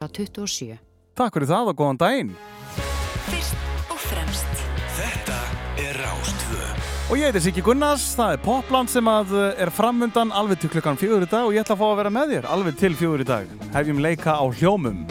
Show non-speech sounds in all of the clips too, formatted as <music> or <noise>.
27. Takk fyrir það og góðan daginn. Fyrst og fremst Þetta er Rástvö Og ég heiti Siggi Gunnars, það er Popland sem að uh, er framundan alveg til klukkan fjögur í dag og ég ætla að fá að vera með þér alveg til fjögur í dag. Hefjum leika á hljómum.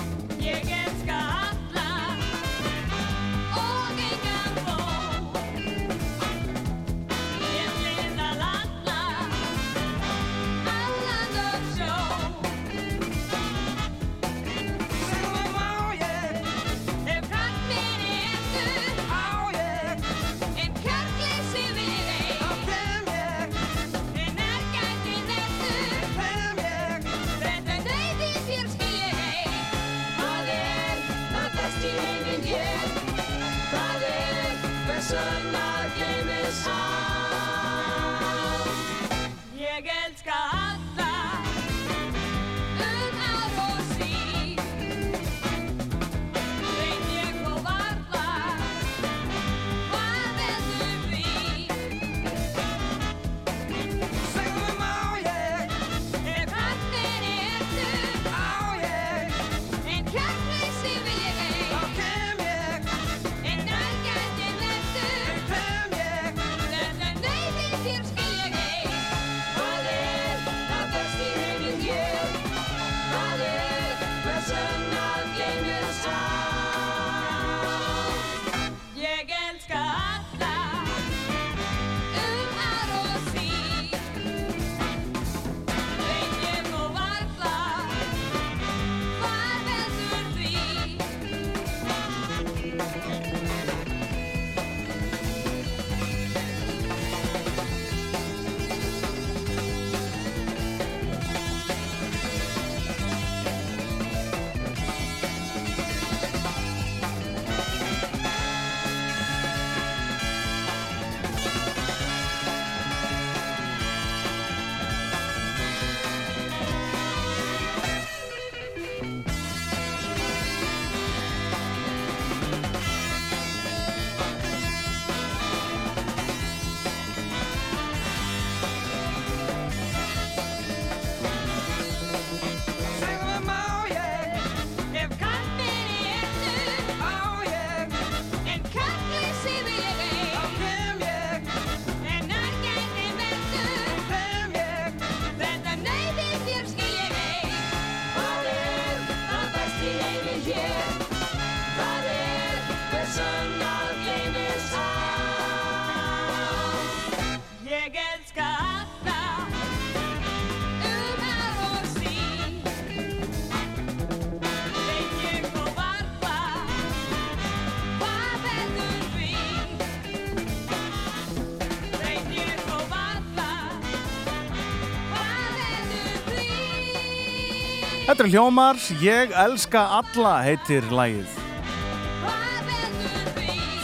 Er hljómar, ég elska alla heitir lægið.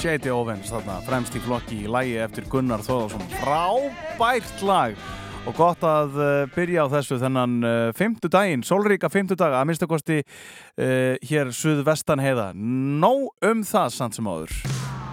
Shady Ovens þarna, fremst í flokki í lægi eftir Gunnar Þóðarsson. Frábært lag og gott að uh, byrja á þessu þennan uh, fymtu daginn, sólríka fymtu daga, að minnstakosti uh, hér suðvestan heiða. Nó um það samt sem áður.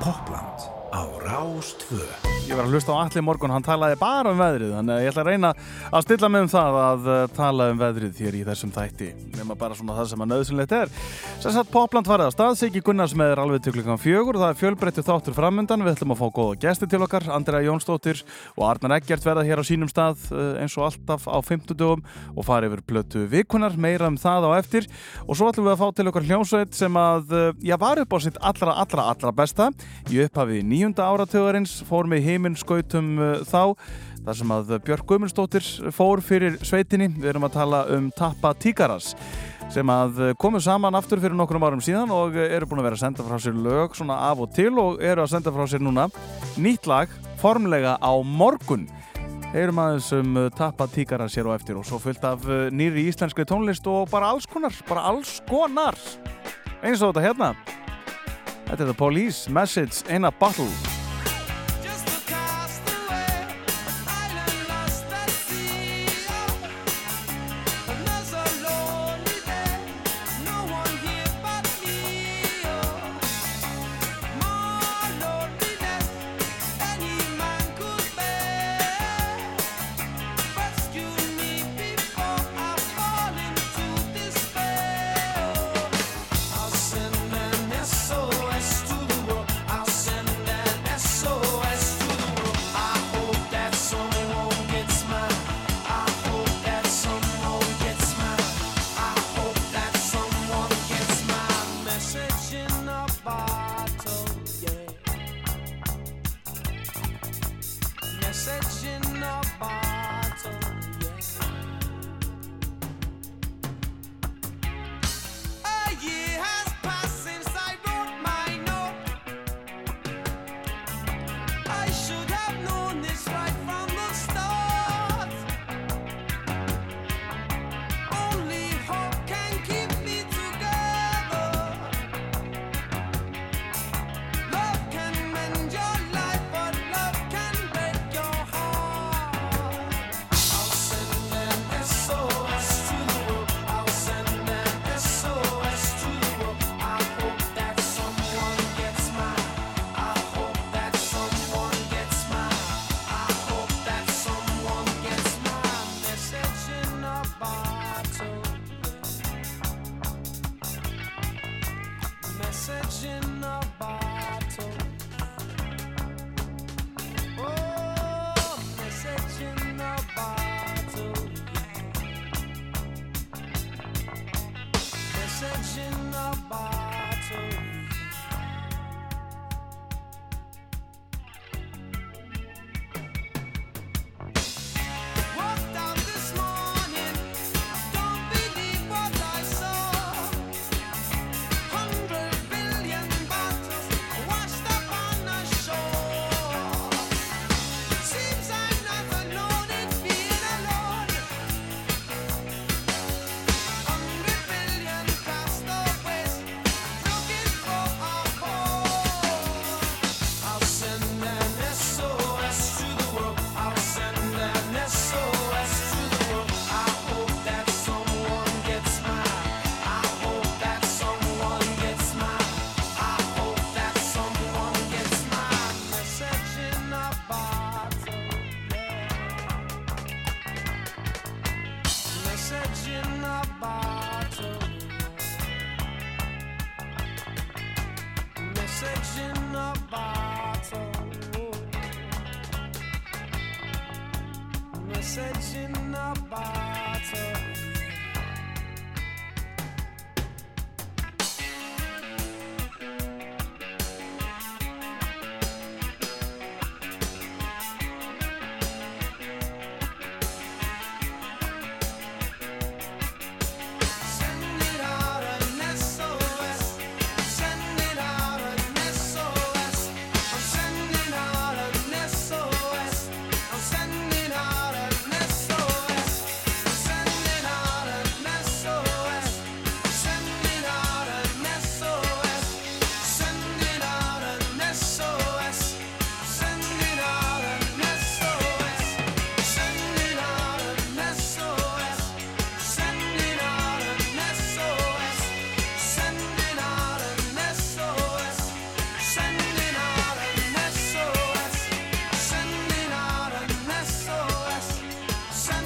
Popland á Rástvö Ég var að hlusta á allir morgun, hann talaði bara um veðrið þannig að ég ætla að reyna að stilla mig um það að uh, tala um veðrið hér í þessum þætti. Nema bara svona það sem að nöðsynlegt er. Sem sagt Popland farið á stað, Siggi Gunnars með er alveg til klukkan fjögur og það er fjölbreyttu þáttur framundan. Við ætlum að fá góða gesti til okkar, Andrea Jónsdóttir og Arnar Eggert verða hér á sínum stað uh, eins og alltaf á 50 dögum og fara yfir blötu vikunar, meira um það á eftir. Og svo ætlum við að fá til okkar hljómsveit sem að, uh, já, var upp á sitt allra, allra, allra besta. Í upphafi nýjunda áratögarins fór með heiminn skautum uh, þá þar sem að Björk Guðmundsdóttir fór fyrir sveitinni, við erum að tala um Tappa Tíkaras sem að komu saman aftur fyrir nokkrum árum síðan og eru búin að vera að senda frá sér lög svona af og til og eru að senda frá sér núna nýtt lag formlega á morgun. Heyrum aðeins um uh, Tappa Tíkara sér og eftir og svo fullt af uh, nýri íslenskri tónlist og bara alls konar, bara alls konar. Eins og þetta hérna. Þetta er The Police Message in a Bottle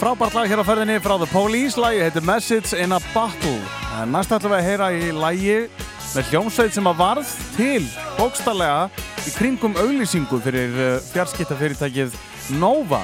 frábært lag hér á ferðinni frá The Police. Lagi heitir Message in a Battle en næst ætlum við að heyra í lagi með hljómsveit sem að varð til bókstallega í kringum auðlýsingu fyrir eh, fjarskiptafyrirtækið Nova.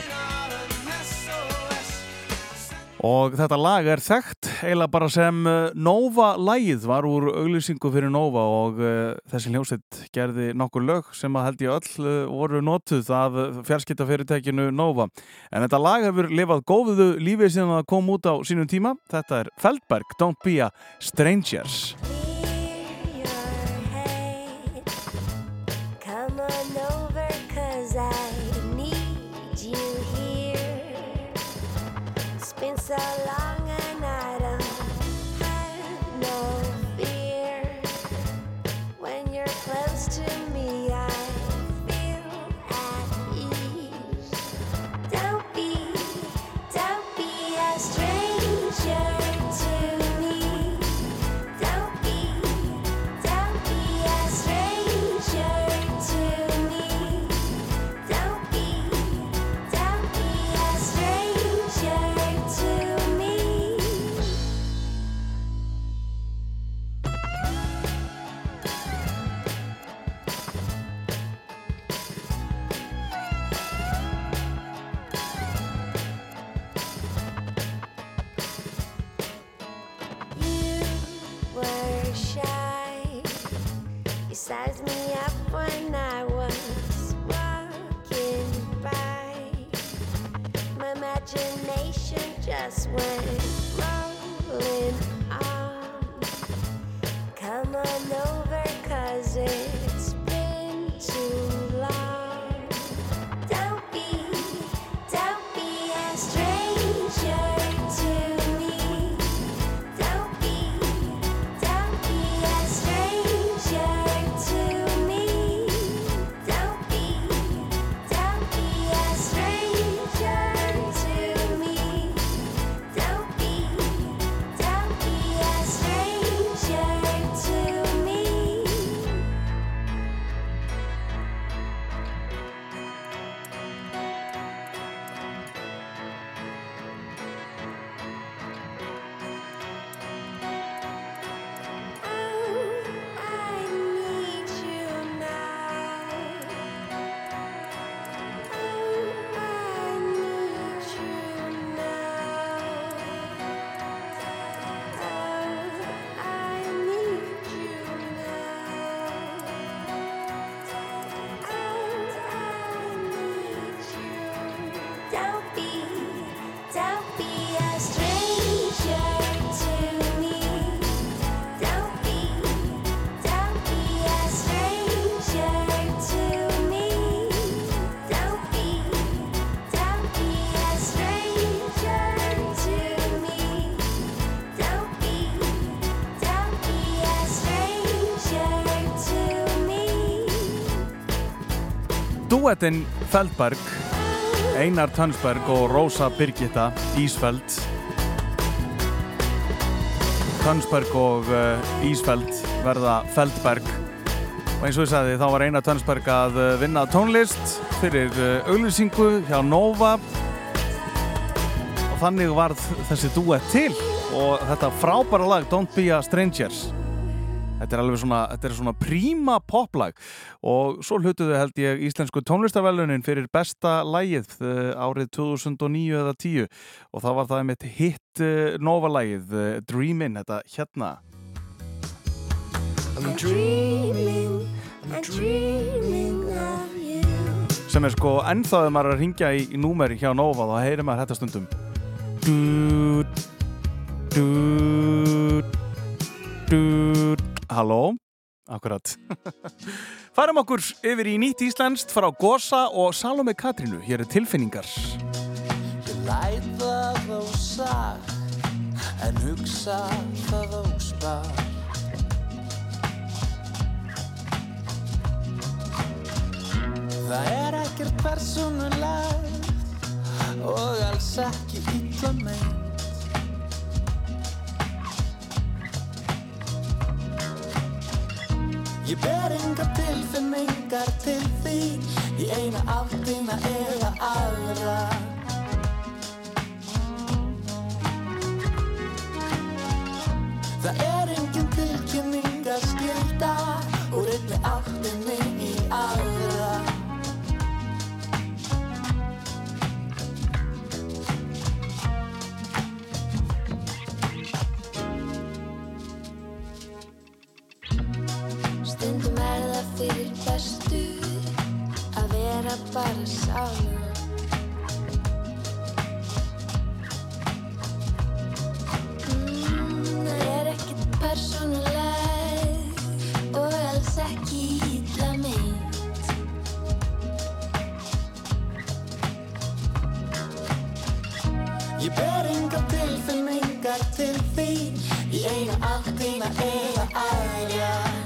Og þetta lag er þekkt eiginlega bara sem eh, Nova-lægið var úr auðlýsingu fyrir Nova og eh, þessi hljómsveit gerði nokkur lög sem að held ég öll eh, voru notuð af eh, fjarskiptafyrirtækinu Nova. En þetta lag hefur lifað góðuðu lífið síðan að koma út á sínum tíma. Þetta er Feldberg, Don't Be a Strangers. Duettinn Feldberg Einar Tønsberg og Rósa Birgitta Ísfeld. Tønsberg og uh, Ísfeld verða Feldberg. Og eins og ég sagði þá var Einar Tønsberg að uh, vinna tónlist fyrir uh, auglýsingu hjá Nova. Og þannig varð þessi duett til. Og þetta frábæra lag Don't Be a Stranger Þetta er alveg svona, þetta er svona príma poplag. Og svo hlutuðu held ég íslensku tónlistarvelunin fyrir besta lægið uh, árið 2009 eða 10 og það var það með hitt uh, Nova-lægið uh, Dreamin', þetta hérna. I'm dreaming, I'm dreaming of you. sem er sko ennþá þegar maður að ringja í, í númeri hjá Nova þá heyrir maður þetta stundum. Dút Dút Dút Halló, akkurat. Færum okkur yfir í nýtt íslenskt frá Gosa og Salome Katrínu. Hér er tilfinningar. Ég læta þó sag En hugsa það óspar. Það er ekkert persónulegt Og alls ekki illa meint Ég ber engar tilfinningar til því. Í eina áttina eða aðra. Það er engin tilkynning að skilda Úr einni áttinni í aðra fyrir bestu að vera bara saman. Mm, það er ekkert persónuleg og alls ekki illa meint. Ég ber engar tilfinningar til því Í eina áttina eða aðra Það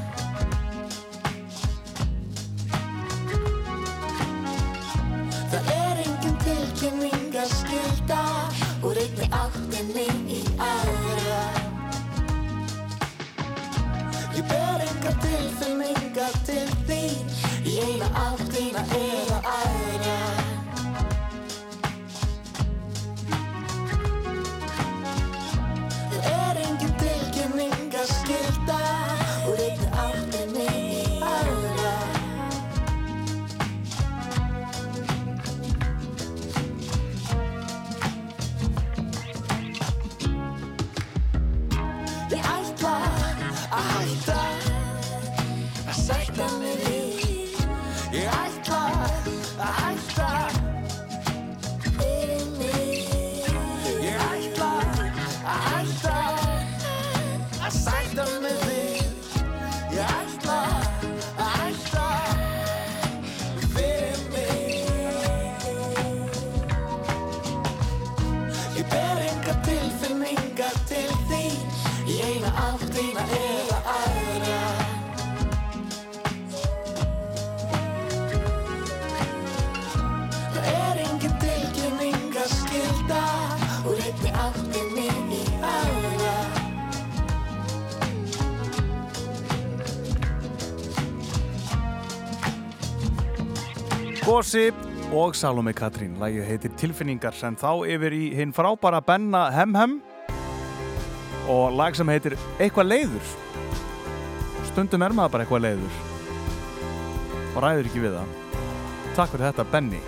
Gossip og Salome Katrín. Lægið heitir Tilfinningar sem þá yfir í hinn frábæra Benna Hem Hem. Og lag sem heitir Eitthvað leiður. Stundum er maður bara eitthvað leiður og ræður ekki við það. Takk fyrir þetta Benni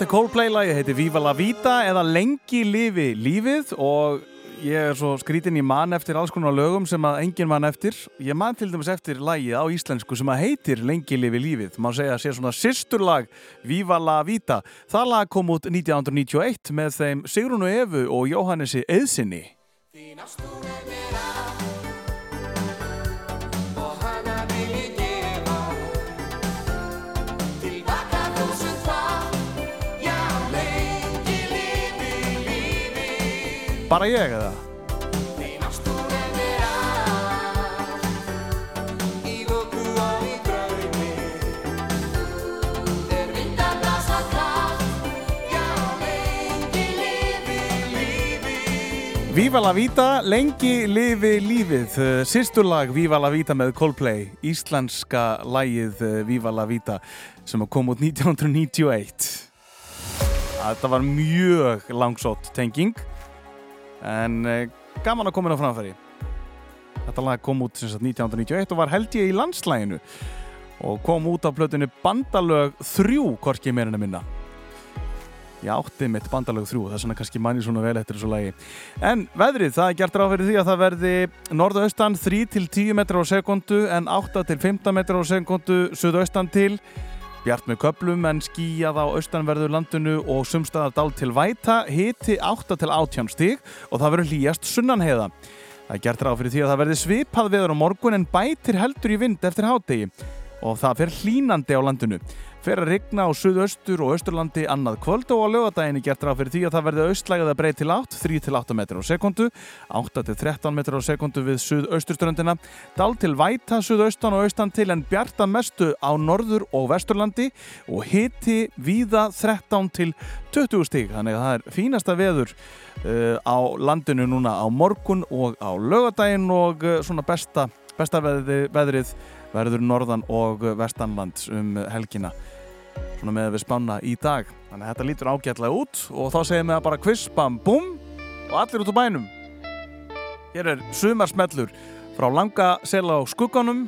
Þetta er Coldplay-lagi, heitir Viva la Vida eða Lengi lifi lífið og ég er svo skrítin í mann eftir alls konar lögum sem að enginn mann eftir. Ég mann til dæmis eftir lagið á íslensku sem að heitir Lengi lifi lífið. Má segja að sé svona sýsturlag Viva la Vida. Það lag kom út 1991 með þeim Sigrunu Efu og Jóhannesi Eðsinni. Lengi lifi lífi Viva la Vida, lengi lifi lífið, sýsturlag Viva la Vida með Coldplay, íslenska lagið uh, Viva la Vida sem kom út 1991. Þetta var mjög langsótt tenging en uh, gaman að koma inn á framfæri. Þetta lag kom út sagt, 1991 og var held ég í landslæginu og kom út á plötunni Bandalög 3, korki meirinu minna. Ég átti mitt bandalög þrjú, það er svona kannski manni svona vel eftir þessu lagi. En veðrið, það er gert ráð fyrir því að það verði norðaustan 3-10 metrar á sekundu en 8-15 metrar á sekundu suðaustan til. Bjart með köplum en skíjað á austanverðu landinu og sumstaðar dál til væta, hiti 8-18 stig og það verður hlýjast sunnanheiða. Það er gert ráð fyrir því að það verði svipað veður á morgun en bætir heldur í vind eftir hádegi og það fer hlínandi á landinu. Fer að rigna á suðaustur og austurlandi annað kvöld og á lögadaginn er gert ráð fyrir því að það verði austlægað að breyt til 8, 3-8 metrar á sekundu, 8-13 metrar á sekundu við suðausturströndina, dál til væta suðaustan og austan til en bjarta mestu á norður og vesturlandi og hiti víða 13 til 20 stík. Þannig að það er fínasta veður uh, á landinu núna á morgun og á lögadaginn og uh, svona besta, besta veðri, veðrið verður norðan og vestanlands um helgina. Svona með við spanna í dag. Þannig að þetta lítur ágætlega út og þá segir við að bara kviss, bam, bum og allir út á bænum. Hér er sumarsmellur frá langa sela á skugganum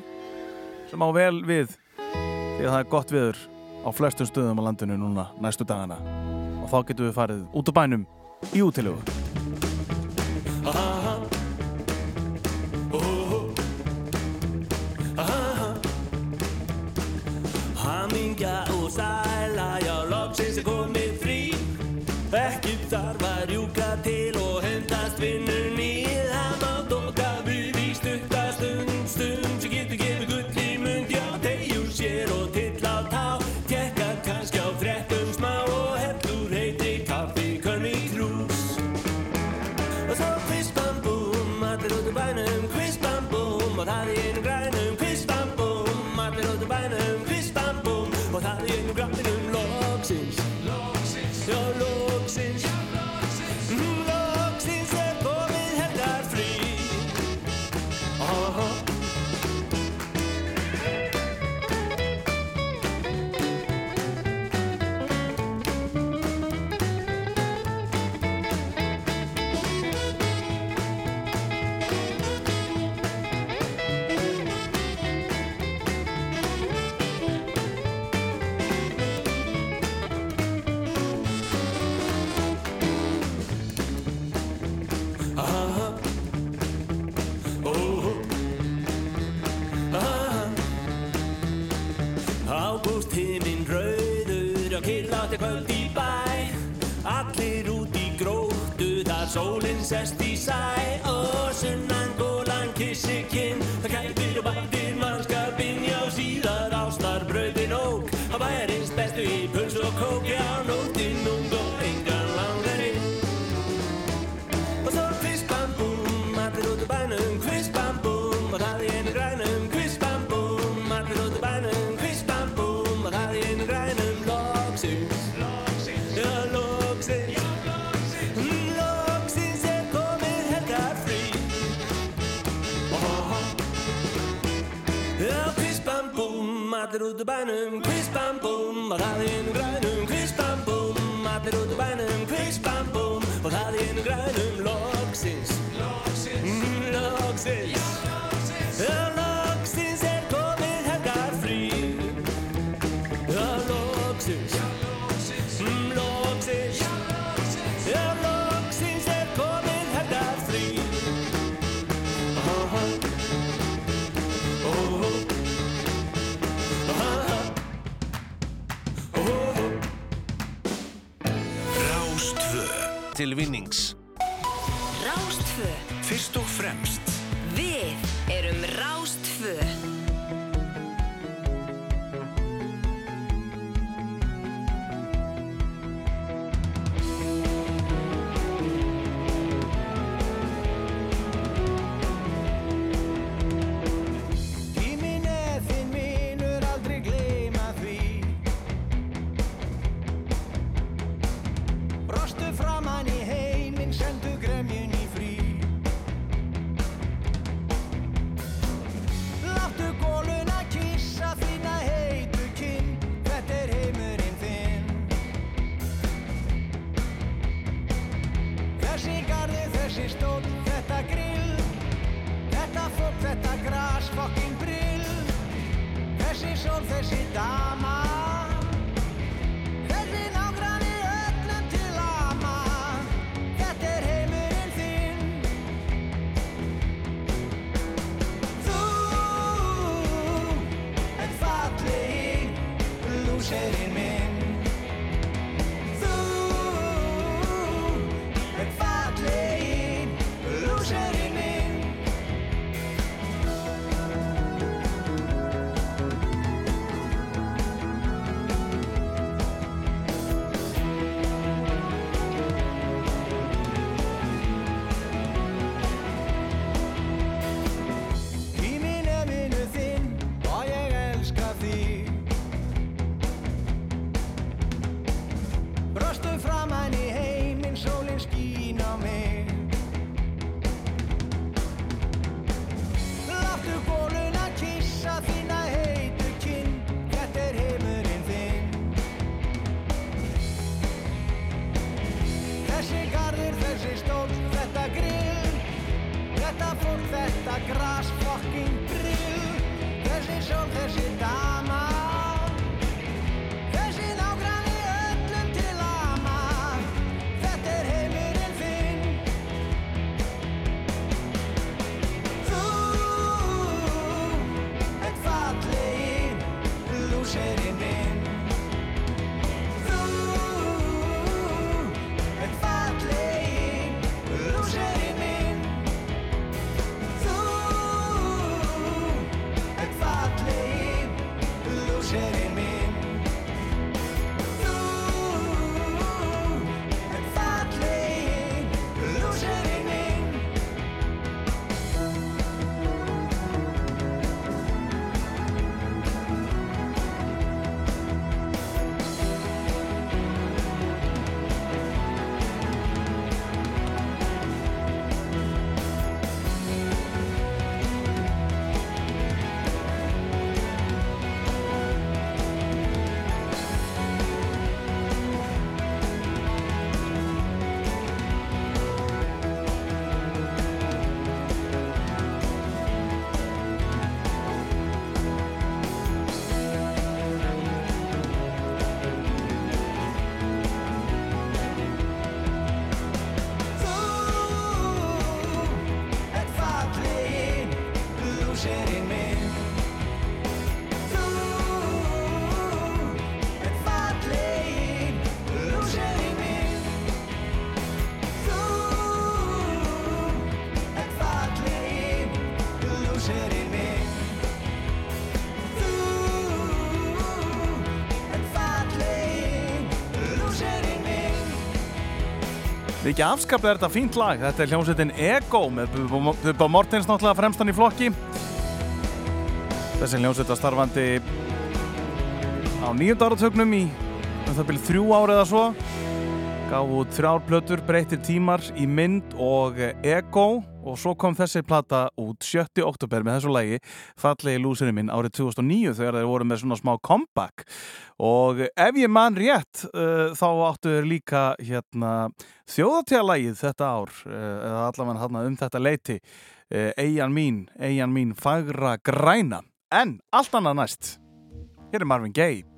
sem á vel við því að það er gott viður á flestum stöðum á landinu núna næstu dagana. Og þá getum við farið út á bænum í útilegu sest í sæ og sunnan gólan kissi kinn. Það gætir og bætir. út úr bænum, kviss bam bum og það í einu grænum, kviss bam bum allir út úr bænum, kviss bam bum og það í einu grænum, loksins. Mm, loksins, loksins. til vinnings. Rástfö. Fyrst og fremst. Við erum rástfö. Mikið afskaplega er þetta fínt lag. Þetta er hljómsveitin Ego með Bubba Mortens náttúrulega fremstan í flokki. Þessi hljómsveita starfandi á nýjönda áratögnum í um það byrju þrjú árið eða svo. Gaf út þrjár plötur, breytir tímar í mynd og Ego og svo kom þessi plata út 7. oktober með þessu lagi Fallegi lúsirinn minn árið 2009 þegar þeir voru með svona smá comeback. Og ef ég man rétt uh, þá áttu þeir líka hérna þjóðatjálægið þetta ár uh, eða allavega hann um þetta leiti uh, Eyjan mín, Eyjan mín fagra græna. En allt annað næst. Hér er Marvin Gaye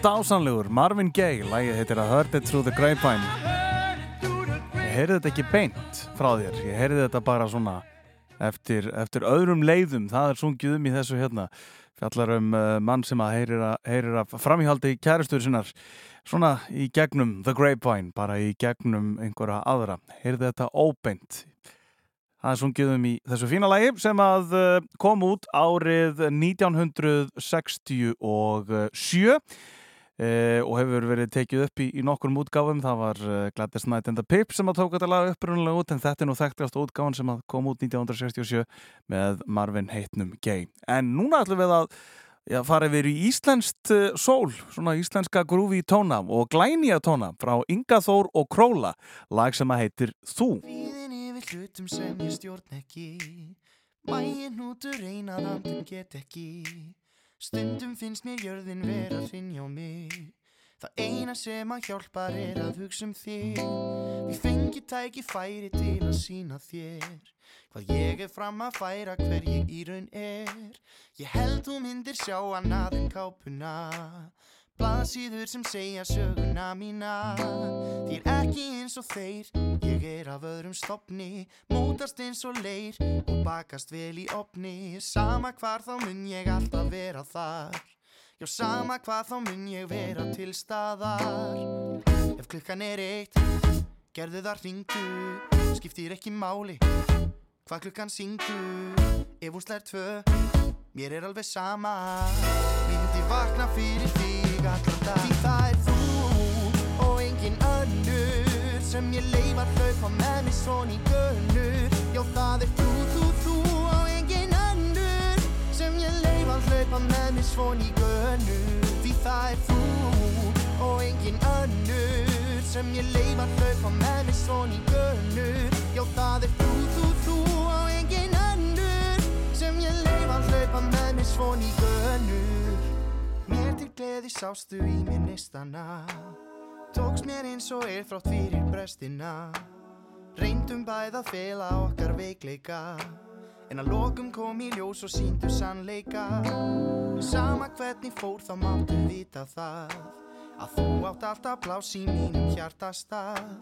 Dásanlegur, Marvin Gaye lagið heitir að Heard It Through the Grapevine. Ég heyrði þetta ekki beint frá þér, ég heyrði þetta bara svona eftir, eftir öðrum leiðum, það er sungið um í þessu hérna. Fjallar um uh, mann sem að heyrir að, heyrir að framhjaldi kæristur sinnar svona í gegnum The Grapevine, bara í gegnum einhverja aðra, heyrði þetta óbeint. Það er sungið um í þessu fína lagi sem að uh, kom út árið 1967 eh, og hefur verið tekið upp í, í nokkur útgáfum. Það var uh, Gladys Knight and the Pips sem að tók þetta lag upprunalega út en þetta er nú þekktast útgáfan sem kom út 1967 með Marvin Heitnum Gay. En núna ætlum við að já, fara yfir í íslenskt uh, sól, svona íslenska grúfi tóna og glænýja tóna frá Inga Þór og Króla, lag sem að heitir Þú. Víðin yfir hlutum sem ég stjórn ekki Mæin hnútur einað andum get ekki Stundum finnst mér jörðin vera að finja á mig Það eina sem að hjálpar er að hugsa um þig Við fengi tæki færi til að sína þér Hvað ég er fram að færa hver ég í raun er. Ég held þú myndir sjá annað en kápuna Blaðsíður sem segja söguna mína. Því er ekki eins og þeir Ég er af öðrum stopni Mótast eins og leir Og bakast vel í opni Sama hvar þá mun ég alltaf vera þar. Já, sama hvað þá mun ég vera til staðar. Ef klukkan er eitt Gerðu það hringdu. Skiptir ekki máli Hvað klukkan syngdu Ef hún slær tvö Mér er alveg sama. Myndi vakna fyrir þig allan dag Því það er þú og engin önnur Sem ég leif að hlaupa með mig svon í gönnur Já það er þú, þú, þú og engin önnur Sem ég leif að hlaupa með mig svon í gönnur Því það er þú og engin önnur Sem ég leif að hlaupa með mig svon í gönnur Já það er þú, þú, þú og engin önnur Sem ég leif að hlaupa með mig svon í gönnur Til gleði sástu í mér nistana Tókst mér eins og er þrátt fyrir brestina. Reyndum bæð að fela okkar veikleika. En að lokum kom í ljós og síndu sannleika. Sama hvernig fór þá máttu vita það. Að þú átt alltaf pláss í mínum hjartastað.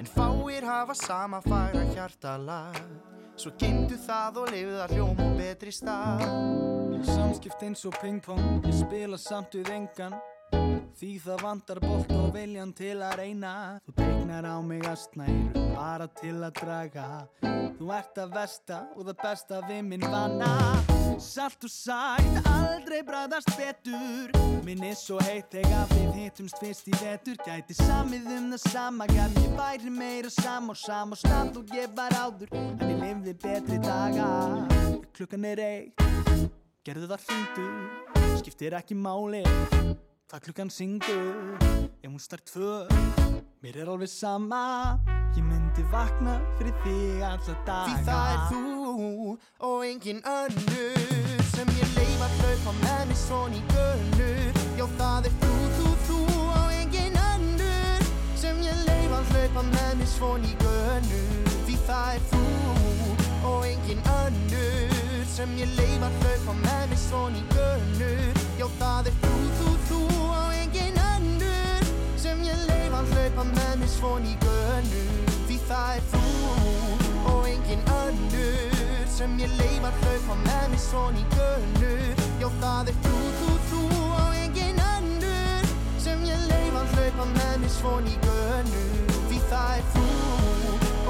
En fáir hafa sama fagra hjartalag Svo geymdu það og lifðu að hljóma á betri stað. Samskipt eins og pingpong, ég spila samt við engan. Því það vantar bolt og viljan til að reyna. Þú tegnar á mig astnæru, bara til að draga. Þú ert að versta og það besta við minn vana Salt og sætt, aldrei bræðast betur. Minn er svo heitt þegar við hittumst fyrst í vetur. Gæti samið um það sama, ég væri meira sam og sam og stand og ég var áður. En ég lifði betri daga. Klukkan er eitt Gerðu það hringdu, skiptir ekki máli Hvað klukkan syngur, ef hún stær tvö Mér er alveg sama, ég myndi vakna fyrir þig alla daga Því það er þú og engin önnur Sem ég leif að hlaupa með mig svon í gönnur Já það er þú, þú, þú og engin önnur Sem ég leif að hlaupa með mig svon í gönnur Því það er þú og engin önnur Sem ég leif að hlaupa með mig svon í gönnur Já það er þú, þú, þú og engin önnur Sem ég leif að hlaupa með mig svon í gönnur Því það er þú og engin önnur Sem ég leif að hlaupa með mig svon í gönnur. Já það er þú, þú, þú og engin önnur Sem ég leif að hlaupa með mig svon í gönnur. Því það er þú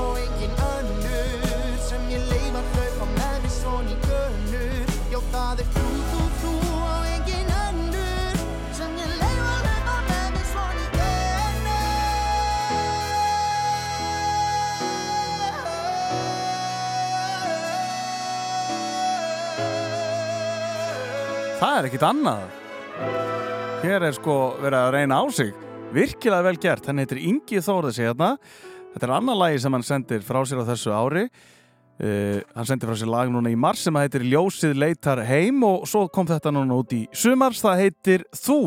og engin önnur Sem ég leif að hlaupa með mig svon í gönnur. Já það er þú, þú, Það er ekkit annað. Hér er sko verið að reyna á sig. Virkilega vel gert. Hann heitir Ingi Þórðis hérna. Þetta er annar lagi sem hann sendir frá sér á þessu ári. Uh, hann sendir frá sér lag núna í mars sem heitir Ljósið leitar heim og svo kom þetta núna út í sumars. Það heitir Þú.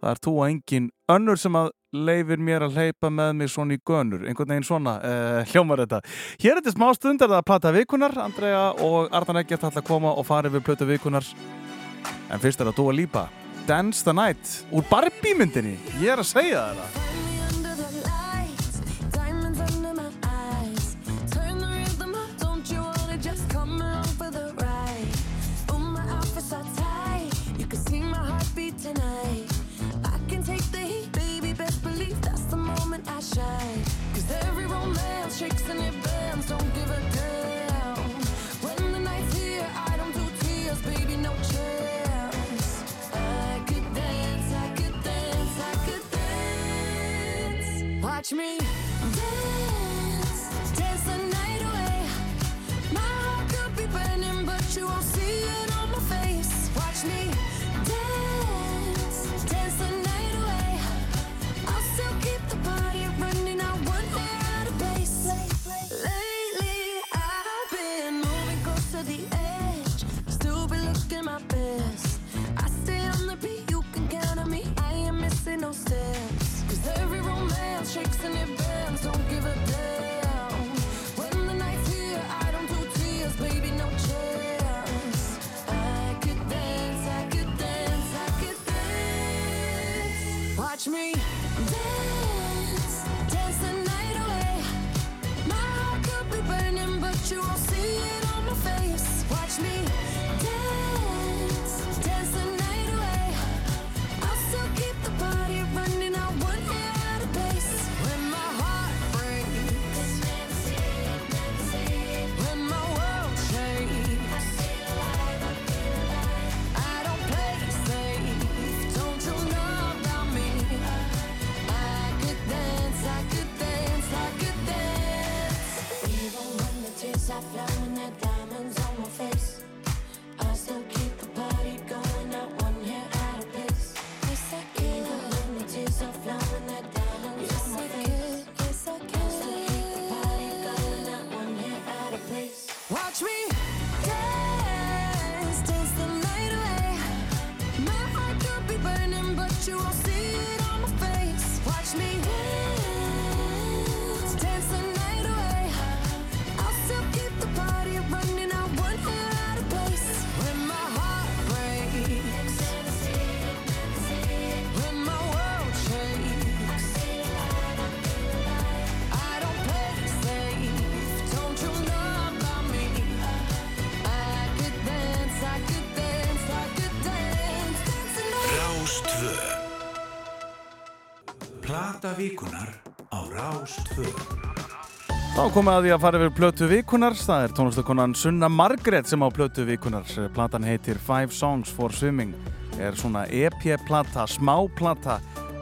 Það er þú og engin önnur sem að leifir mér að hleypa með mig svona í gönur. Einhvern veginn svona uh, hljómar þetta. Hér er þetta smá stund er það að plata vikunar. Andrea og Ardan Eggert ætla að koma og fara við plötu vikunar. En fyrst er það Dua Lipa Dance the Night úr Barbie myndinni Ég er að segja það shine. Cause every romance shakes and it bends, don't give a damn. Watch me dance, dance the night away. My heart could be burning, but you won't see it on my face. Watch me dance, dance the night away. I'll still keep the party running. I won't out of place. Lately, I've been moving close to the edge. Still be looking my best. I stay on the beat, you can count on me. I ain't missing no steps. Cause every tricks and it bends. Don't give a damn. When the night's here, I don't do tears, baby, no chance. I could dance, I could dance, I could dance. Watch me dance, dance the night away. My heart could be burning, but you won't see it on my face. Watch me. Þá komum við að því að fara yfir plötu vikunar. Það er tónlistakonan Sunna Margrét sem á plötu vikunar. Platan heitir Five Songs for Swimming. Er svona EP-plata, smá-plata,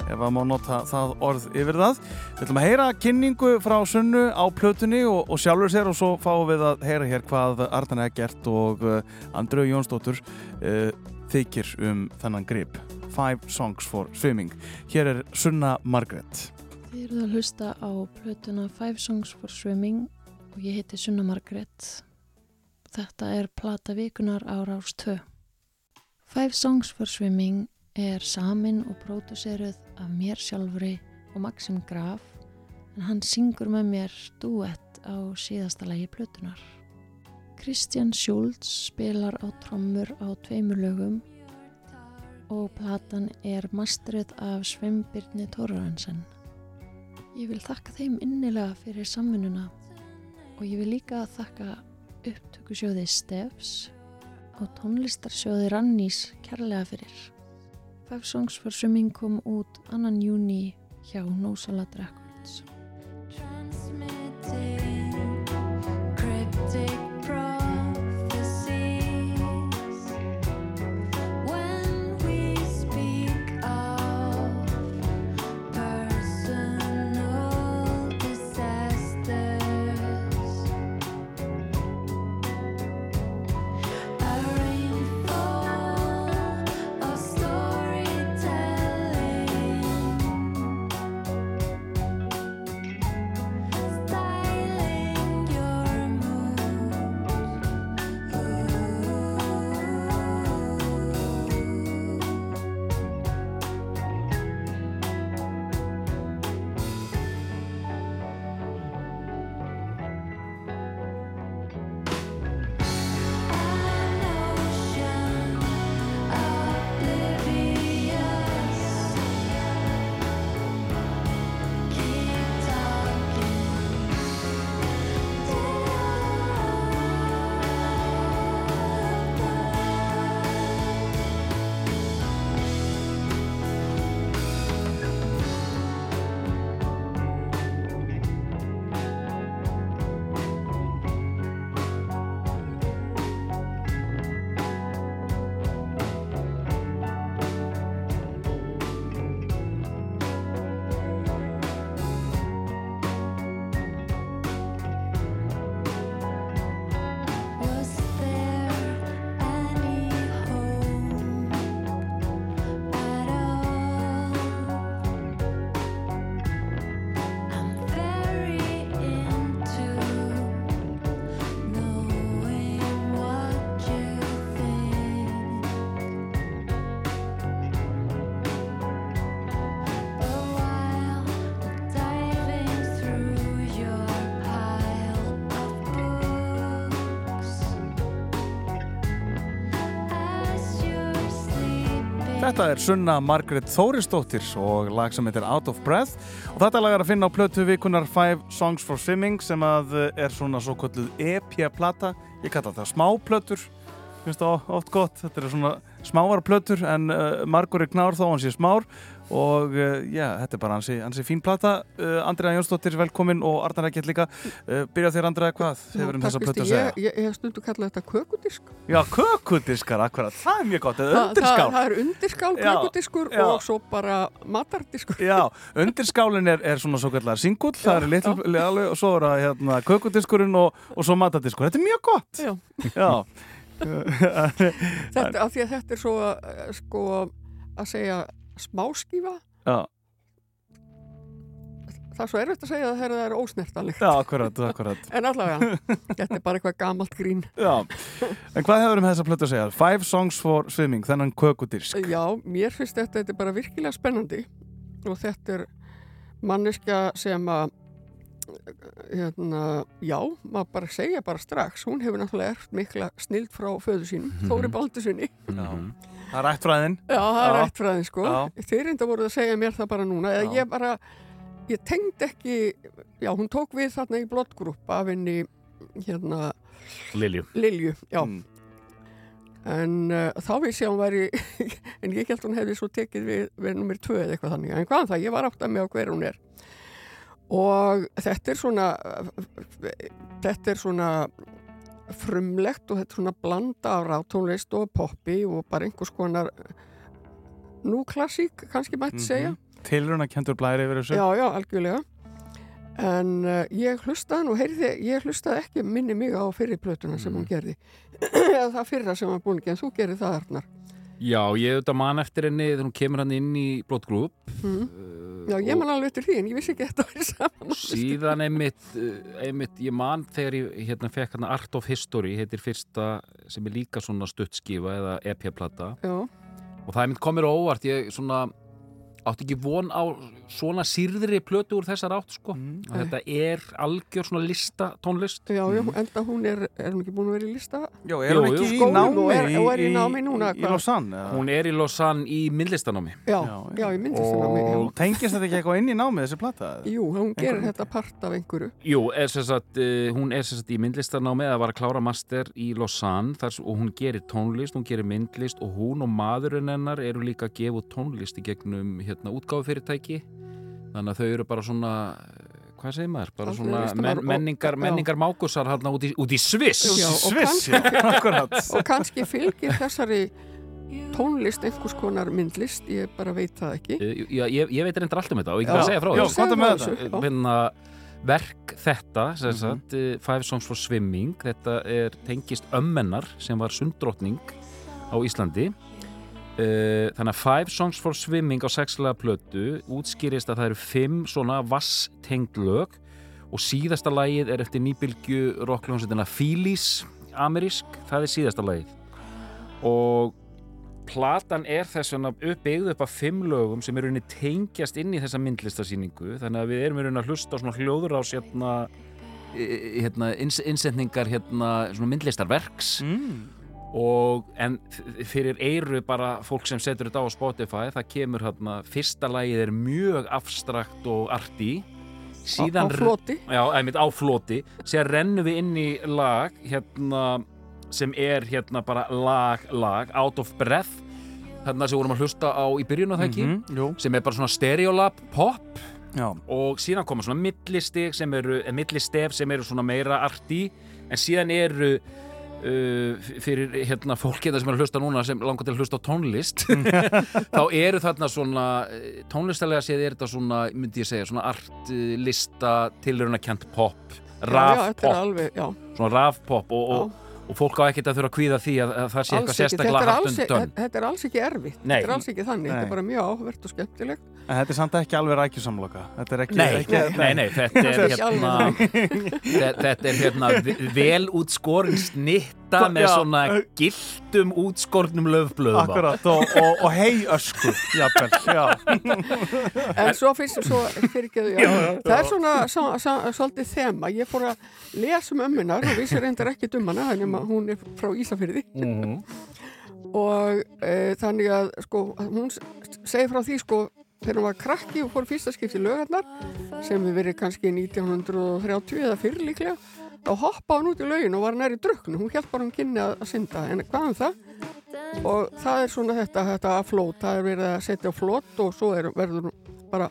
ef að má nota það orð yfir það. Við ætlum að heyra kynningu frá Sunnu á plötunni og, og sjálfur sér og svo fáum við að heyra hér hvað Ardan Eggert og uh, Andreu Jónsdóttur uh, þykir um þennan grip. Five Songs for Swimming. Hér er Sunna Margrét. Þið eruð að hlusta á plötuna Five Songs for Swimming og ég heiti Sunna Margrét. Þetta er plata vikunar á Rás 2. Five Songs for Swimming er samin og próduseruð af mér sjálfri og Maxim Graf en hann syngur með mér duett á síðasta lagi plötunar. Kristján Schultz spilar á trommur á tveimur lögum og platan er masterið af Sveinbyrni Tórarensen. Ég vil þakka þeim innilega fyrir samvinnuna og ég vil líka þakka upptökusjóði Stefs og tónlistarsjóði Rannís kærlega fyrir. Five Songs for Swimming kom út annan júni hjá Nósalat Records. Þetta er Sunna Margrét Þórisdóttir og lag sem heitir Out of Breath. Og þetta lag er að finna á plötu vikunar 5 Songs for Swimming sem að eh, er svona svo kolluð EP-plata ég kalla þetta smáplötur. Finnst það oft gott, þetta er svona smáar plötur en uh, margur er knár þó hann sé smár og uh, já, þetta er bara hansi, hansi fín plata. Uh, Andrea Jónsdóttir velkomin og Arnar Ekkert líka. Uh, byrja þér Andrea, hvað hefur um þessa plötu að segja? ég, ég, ég hef stundu kallað þetta kökudisk Já, kökudiskar, akkurat, það er mjög gott, það, undirskál. það er undirskál, Já, kökudiskur já. og svo bara matardiskur. Já, undirskálinn er, er svona svo kallar singull, það er litlu, og svo er það hérna, kökudiskurinn og, og svo matadiskur, þetta er mjög gott. Já. Já. <laughs> <laughs> þetta, af því að þetta er svo eh, sko að segja smáskífa. Já, það er svo erfitt að segja þegar það er ósnertanlegt. Já, akkurat, akkurat. <laughs> En allavega, þetta er bara eitthvað gamalt grín. Já, en hvað hefur um þessa plötu að segja? Five songs for swimming, þennan kökudisk Já, mér finnst þetta, þetta er bara virkilega spennandi. Og þetta er manneska sem að hérna, já, maður bara segja bara strax, hún hefur náttúrulega erft mikla snild frá föðu sínum, Mhm. Þóri Baldusinni það er ættfræðin Já, það er Já. ættfræðin sko. Þeir reynda voruð að segja mér það bara núna eða ég bara, ég tengd ekki já, hún tók við þarna í blottgrúp af henni hérna Lilju. Lilju, já. Mm. en uh, þá vissi ég að hún væri <laughs> en ég held hún hefði svo tekið við, við nummer tvö eða eitthvað þannig, en hvaðan það, ég var átt að með á hver hún er og þetta er svona þetta er svona frumlegt og þetta er svona blanda af rátónlist og poppi og bara einhvers konar nú klassík, kannski mætti segja. Tilruna kentur blæri yfir þessu. Já, já, algjörlega. En uh, ég hlustaði nú, heyrði, ég hlustaði ekki minni mig á fyrri plötuna sem hún gerði. <clears throat> Eða það fyrra sem hann búin ekki en þú gerir það Arnar Já, ég auðvitað man eftir henni þegar hún kemur hann inn í blótgrúp mm. Já, ég man alveg eftir því en ég vissi ekki að þetta væri saman síðan einmitt, uh, einmitt ég man þegar ég hérna, fekk hann Art of History heitir fyrsta sem er líka svona stuttskifa eða EP-plata og það einmitt komir á óvart ég svona átti ekki von á svona sýrðri plötu úr þessar átt sko. Mm. og þetta er algjör svona lista tónlist já, já, enda hún er er hún ekki búin að vera í lista? Já, er hún ekki í námi? og er- og er í námi núna, í, í? Lausanne? hún er í Lausanne í myndlistanámi. Já, já, ég myndi þetta námi Og tengist þetta ekki eitthvað inn í námi þessi plata? Jú, hún gerir Einhver- þetta part af einhverju. Jú, er sem sagt, uh, hún er sem sagt í myndlistanámi eða var að klára master í Lausanne þar, og hún gerir tónlist, hún gerir myndlist og hún og maðurinn hennar eru líka að gefa tónlist í gegnum hérna, útgáfufyrirtæki þannig að þau eru bara svona eh, hvað segir maður, bara svona men, menningar, menningar mákusar hérna út í, út í Sviss. Já, og Sviss, kannski- <laughs> akkurat. og kannski fylgir þessari tónlist einhvers konar myndlist ég bara veit það ekki. Eh, Já, ég, ég veit reyndar allt um þetta og ég kan bara segja frá já, þessu. Já. Finna verk þetta sem Mhm. sagt, eh, Five Songs for Swimming þetta er tengist ömmennar sem var sunddrottning á Íslandi Uh, þannig að Five Songs for Swimming á sexlega plötu útskýrist að það eru fimm svona vasstengd lög og síðasta lagið er eftir nýbylgju rockljónsettina Phillies amerísk, það er síðasta lagið og platan er þess vegna uppbyggð upp af fimm lögum sem er rauninni tengjast inn í þessa myndlistasýningu þannig að við erum rauninni að hlusta á svona hljóður á hérna, eh, hérna innsendningar hérna svona myndlistarverks mm. Og en fyrir eiru bara fólk sem setur þetta á Spotify það kemur hérna, fyrsta lagið er mjög abstrakt og arti síðan á floti. Já, einmitt á floti. Síðan rennum við inn í lag hérna sem er hérna bara lag, lag, out of breath. Þarna sem vorum að hlusta á í byrjun á það ekki? Mhm, jú. sem er bara svona stereolab pop. Já, og síðan koma svona millistig sem eru, millistef sem eru svona meira arti en síðan eru fyrir hérna fólk hérna sem er að hlusta núna sem langar til að hlusta á tónlist <laughs> þá eru þarna svona eh, tónlistalega séð er þetta svona myndi ég segja, svona artlista tiluruna kent pop já, já, raf þetta pop, alveg, já. Svona raf pop og, og, og fólk á ekkert að þurfa að kvíða því að, að það sé Alls eitthvað þetta sérstaklega hart alls, undan dönn. þetta er alls ekki erfitt. Nei. þetta er alls ekki þannig, þetta Nei. er bara mjög áhvert og skemmtilegt en þetta er samt ekki alveg rækjusamloka. Þetta er ekki, Nei, ekki nei, nei, þetta er Þetta er hérna þe- þetta er hérna ve- vel útskorin snitta með Já. svona gildum útskornum löfblöðum. Akkurat, og, og, og hei ösku Jafnvel, já. En svo fyrst svo fyrirgeðu það er svona svo, svo, svolítið þema. Ég fór að lesa um ömmunar og vissi reyndar ekki um að hún er frá Ísafyrði Mhm. og e, þannig að sko, hún segir frá því sko þegar hún var krakki og fór fyrsta skipti lögarnar sem við verið kannski 1930 eða fyrir líklega. Þá hoppaði hún út í lögin og var næri druknu hún held bara hún kynni að, synda. En hvað um það? Og það er svona þetta, þetta að flót, það er verið að setja á flót og svo er, verður hún bara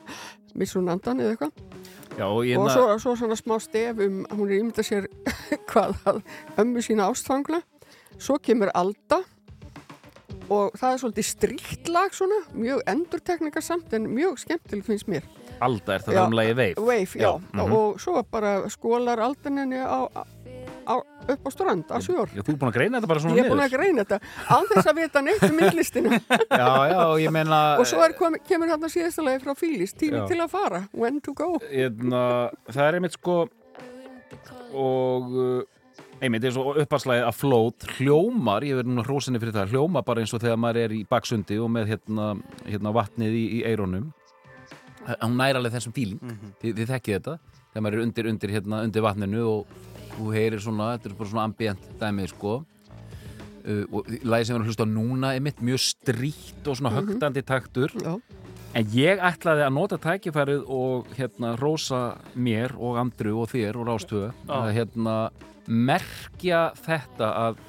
missun andan eða eitthvað. Já, og og svo, svo svona smá stef um hún er ímynda sér <laughs> hvað að ömmu sína ástfangla svo kemur Alda og það er svolítið stríkt lag svona, mjög endurtekningarsamt en mjög skemmtilegt finnst mér. Alda er það um lagi Wave Wave, já, mhm. og svo bara skólar Aldaninni á, á, upp á strand, á sjór Já, þú er búin að greina þetta bara svona Ég er búin að greina þetta, þess að vita neitt um myndlistinu <laughs> Já, já, ég meina og svo er, kom, kemur hann að síðasta lagi frá Fílis, tími Já. til að fara, when to go. Hérna, það er einmitt sko og uh, einmitt eins og uppaslæðið að flót hljómar, ég verður nú hrósinni fyrir það hljómar bara eins og þegar maður er í baksundi og með hérna, hérna vatnið í, í eirónum hún næri alveg þessum fíling þið, þið þekkið þetta þegar maður er undir, undir, hérna, undir vatninu og þú heyrir svona, þetta er bara svona ambient dæmið sko. Uh, og lagið sem við erum hlusta núna er mitt mjög stríkt og svona Mhm. högtandi taktur. Já. en ég ætlaði að nota tækifærið og hérna rósa mér og Andru og þér og Rástöðu að hérna merkja þetta að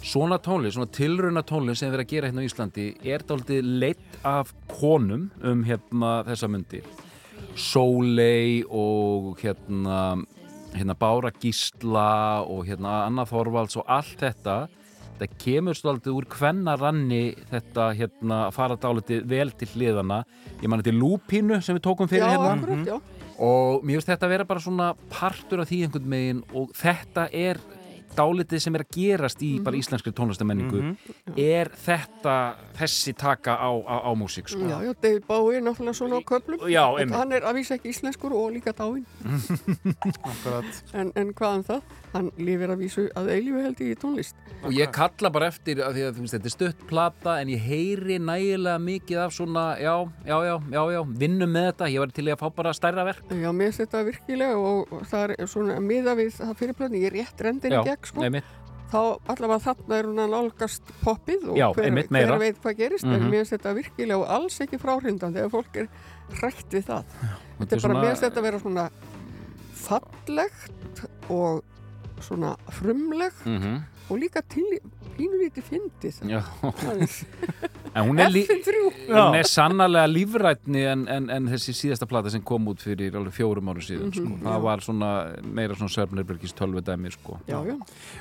svona tónlist, svona tilrauna tónlist sem við erum að gera hérna á Íslandi er dálítið leitt af konum um hérna þessa myndi Sóley og hérna hérna Bára Gísla og hérna Anna Þorvalds og allt þetta þetta kemur stoltið úr kvennaranni þetta hérna að fara dálítið vel til hliðana ég man þetta lúpínu sem við tókum fyrir Já, hérna. akkurat, já. Og mér finnst þetta að vera bara svona partur af því einhvern megin og þetta er dálítið sem er að gerast í bara íslenskri tónlistamenningu Mhm. er þetta þessi taka á, á, á músík sko. Já, já, David Bowie er náttúrulega svona á köplum Já. Hann er að vísa ekki íslenskur og líka dáinn. <laughs> En, en hvað um það? Hann lifir að vísu að eilífu held í tónlist. Og ég kalla bara eftir að því að veist, þetta er stutt plata en ég heyri nægilega mikið af svona, já, já, já, já, já vinnum með þetta, ég var til að fá bara stærra verk. Já, mér finnst þetta virkilega og það er svona miða við það fyrirblöðni, ég er rétt rendin í Já, gegn sko einmitt. þá allavega þarna er hún að nálgast poppið og Já, hver, einmitt, hver veit hvað gerist en Mhm. mér finnst þetta virkilega og alls ekki fráhrindandi þegar fólk er hrætt við það þetta þetta er bara, svona- mér finnst þetta að vera svona fallegt og svona frumlegt Mhm. og líka til pínulítið fyndið. <laughs> En hún er, lí- F3. hún er sannarlega lífrætni en, en, en þessi síðasta plata sem kom út fyrir alveg fjórum árum síðan sko. Mhm, það já. var svona meira svona Sörnirbergis tölvedæmi sko. Já, já,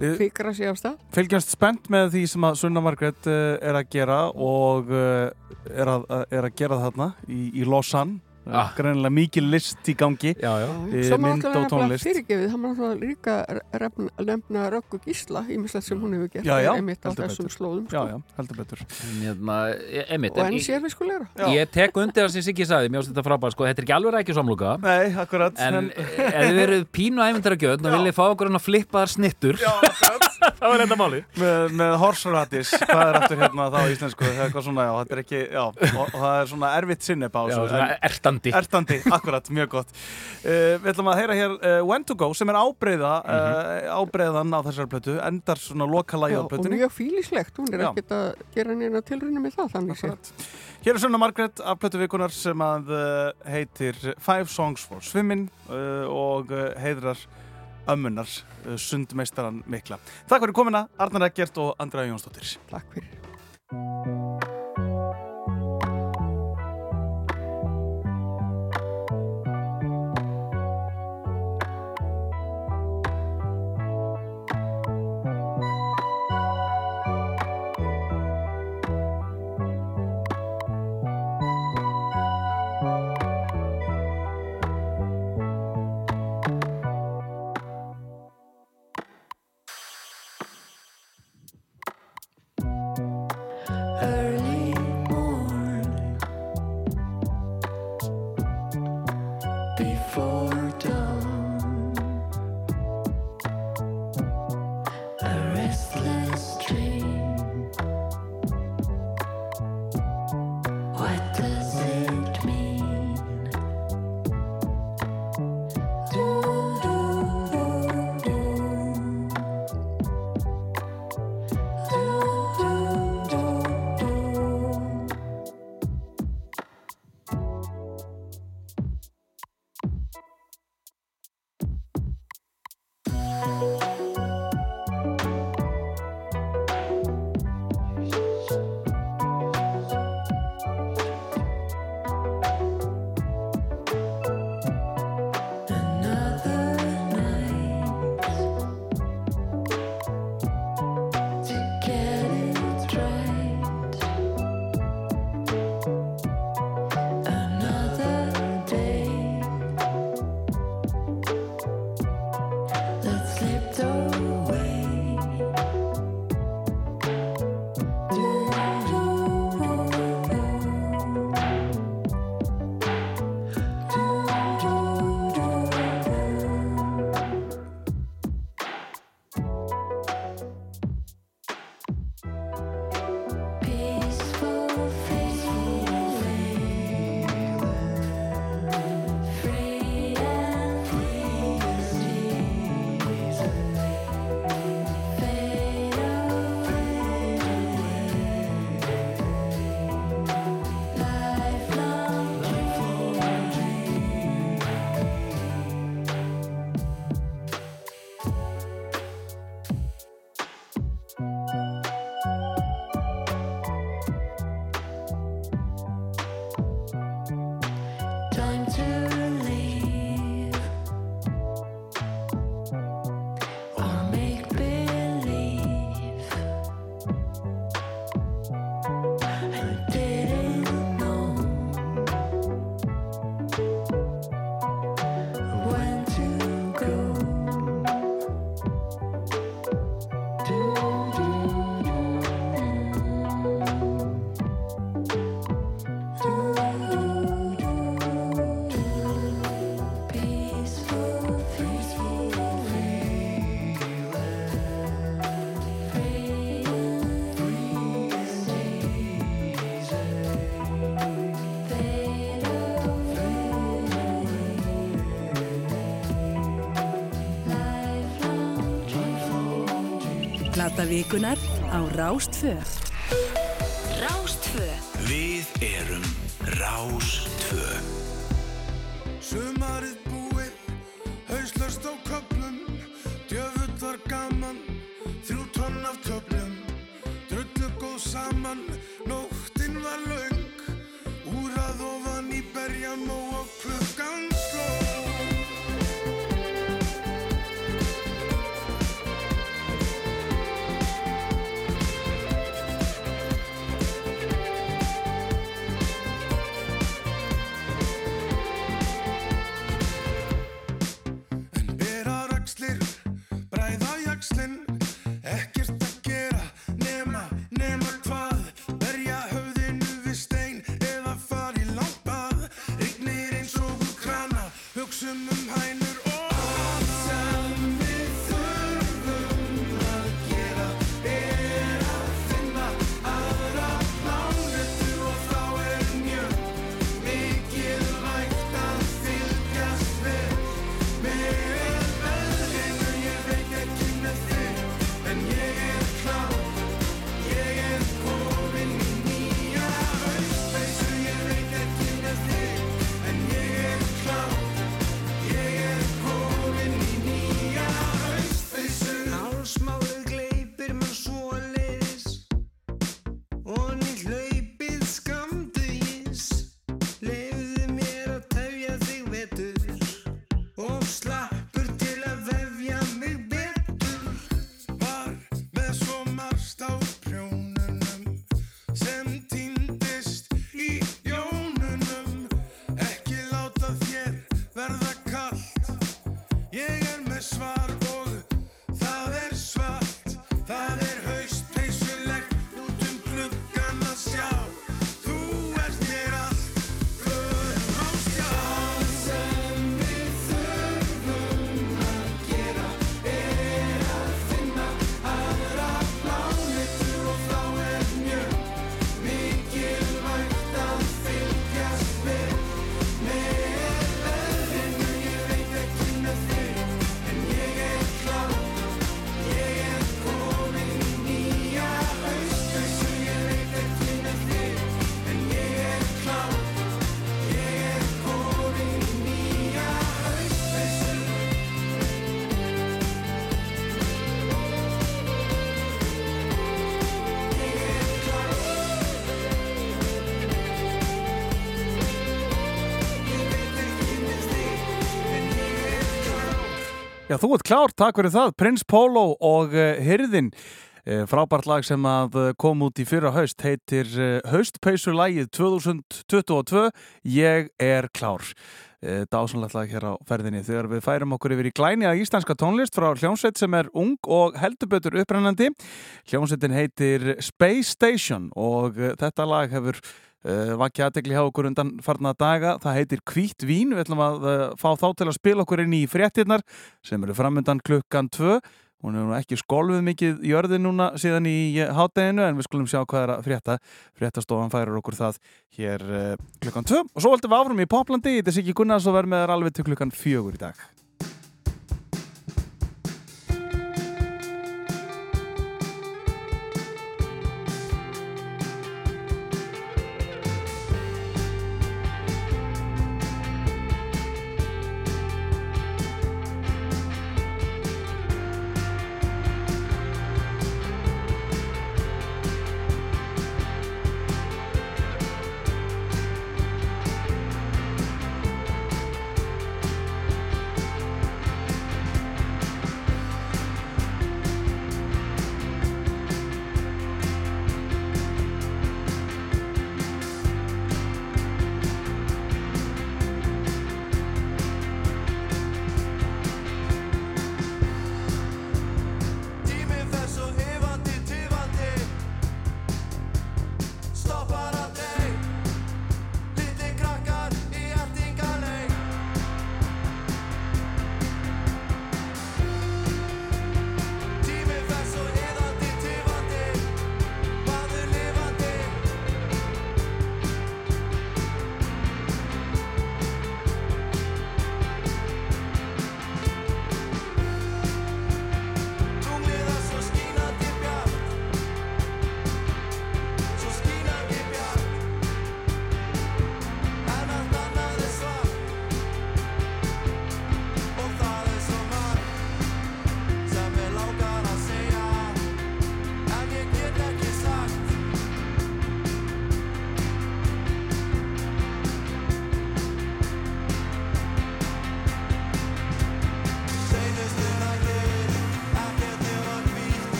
Við- fikra sig af stað Fylgjast spennt með því sem að Sunna Margrét uh, er að gera og uh, er, að, er að gera þarna í, í Lausanne Ah. greinilega mikið list í gangi. Já, já. Má mynd og tónlist. fyrirgefið, það má alltaf líka refna, nefna Röggu Gísla, ímislegt sem hún hefur gert Já, já, einmitt á heldur þessum betur. slóðum Já, sko. já, heldur betur. En hérna, e- einmitt, og en enn ég- tek undir það sem Siggi sagði, mér finnst þetta frábært sko, þetta er ekki alveg rækju samluga Nei, akkurat En en- ef þið verið pínu æfintara gjöld og viljið fá okkur hann að flippa þar snittur Það var enda máli með, með horse radish, hvað er aftur hérna þá í íslensku, það er eitthvað svona, já, þetta er ekki, og, og er svona svona ertandi. Ertandi, <laughs> akkurat, mjög gott. Uh, við ætlum að heyra hér uh, When to go, sem er ábreyða, uh, ábreyðan á þessari plötu, endar svona lokalagi Já, á og plötunni. mjög fílislegt, hún er ekkert að gera neina tilruna með það þannig séð. Hér er Sunna Margrét af plötu vikunar sem að uh, heitir Five Songs for Swimming uh, og uh, heiðrar ömmunar, uh, sundmeistaran mikla. Takk fyrir komina, Arnar Eggert og Andra Jónsdóttir. Takk fyrir. Plata vikunar á Rástfö. Já, þú ert klár, takk fyrir það. Prins Pólo og Hyrðin, uh, frábært lag sem uh, kom út í fyrra haust, heitir Haustpeysulægið 2022, Ég er klár. Dásanlegt lag hér á ferðinni þegar við færum okkur yfir í glæni að íslenska tónlist frá hljómsveit sem er ung og heldubötur upprennandi. Hljómsveitin heitir Space Station og þetta lag hefur Uh, vakki aðtegli hjá okkur undan farna daga. Það heitir Hvít vín. Við ætlum að uh, fá þá til að spila okkur inn í fréttirnar sem eru framöndan klukkan 2 hún er nú ekki skolfuð mikið í örði núna síðan í uh, hátteginu en við skulum sjá hvað er að frétta. Fréttastofan færir okkur það hér uh, klukkan 2 og svo höldum við áfram í Poplandi þetta er Siggi Gunnars og verð með þær alveg til klukkan 4 í dag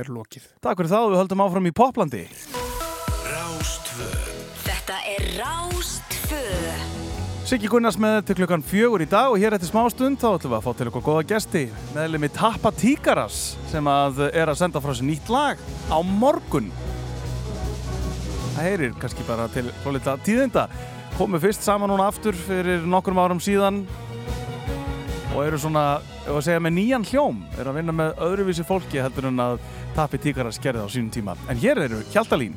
er lokið. Takk fyrir og við höldum áfram í Poplandi. Þetta er Rástfö. Siggi Gunnars með til klukkan fjögur í dag og hér eftir smástund þá ætlum við að fá til okkur góða gesti meðlemi Tappa Tíkaras sem að er að senda frá sér nýtt lag á morgun Það heyrir kannski bara til svolítið tíðinda komu fyrst saman núna aftur fyrir nokkrum árum síðan og eru svona, ef að segja með nýjan hljóm eru að vinna með öðruvísi fólki heldur en að Tappi Tíkaras gerði á sínum tíma. En hér eru Hjaltalín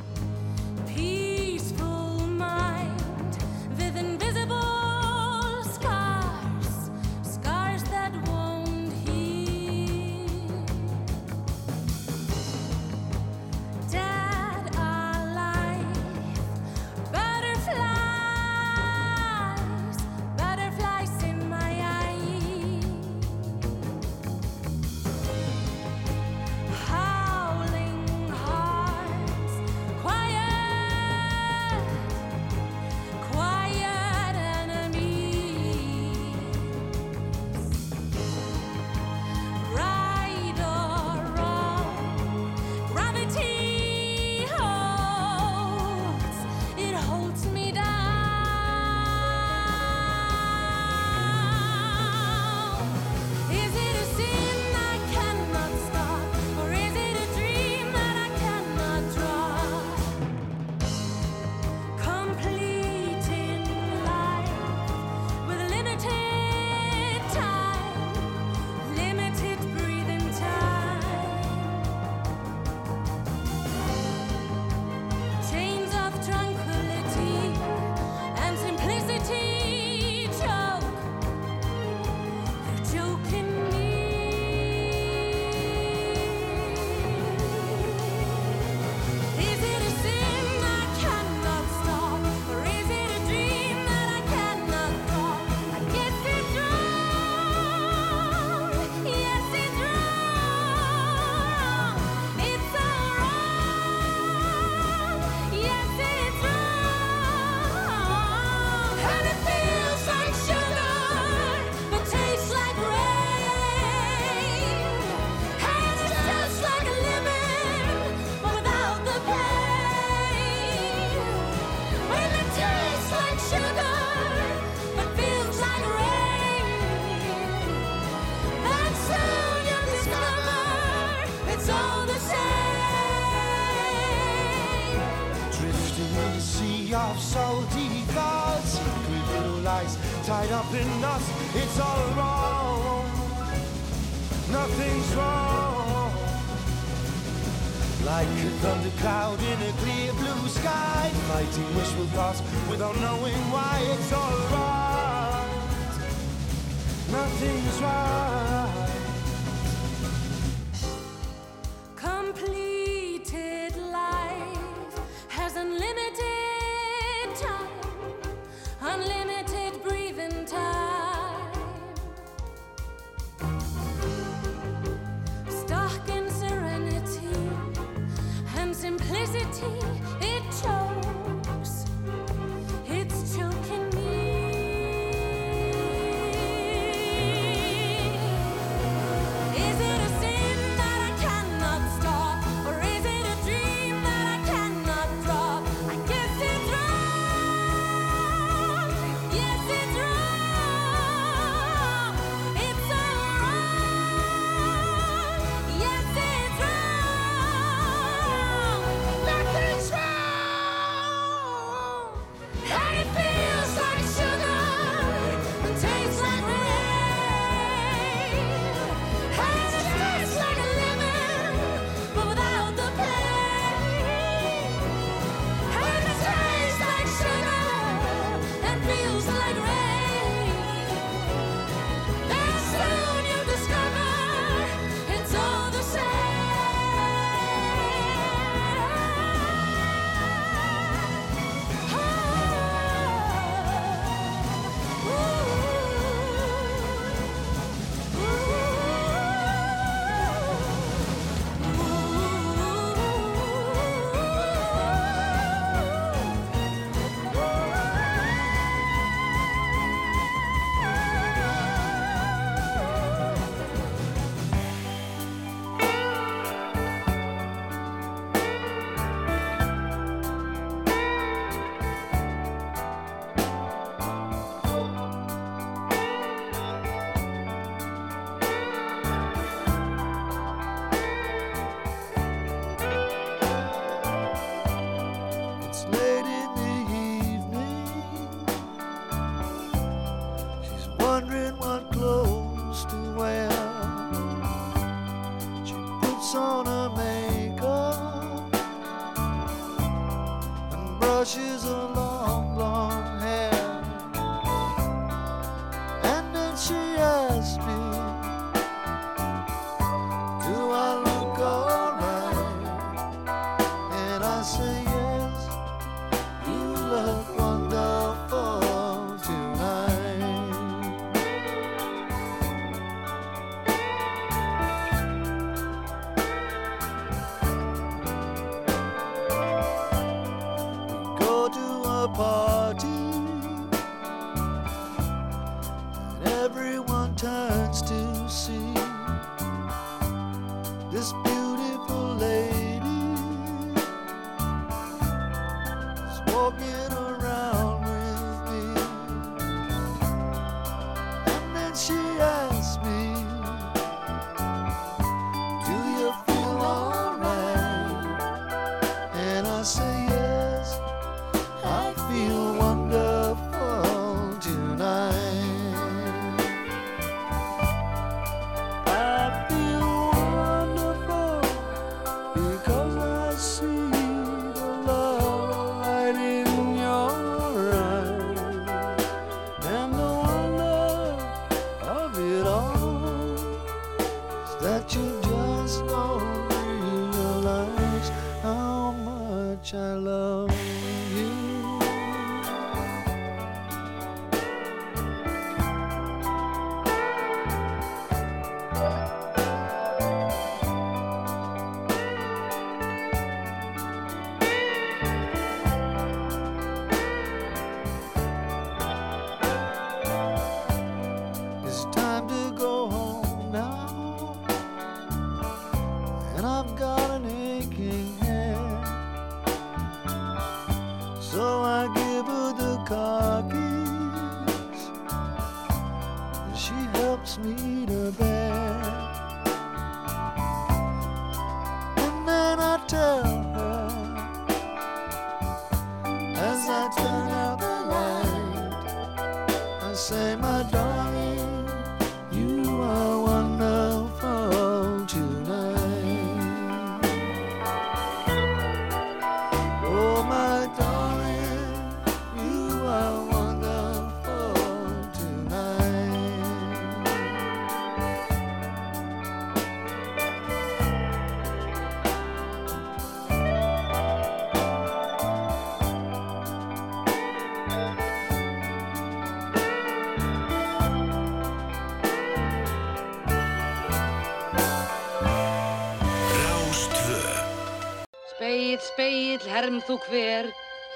herm þú hver,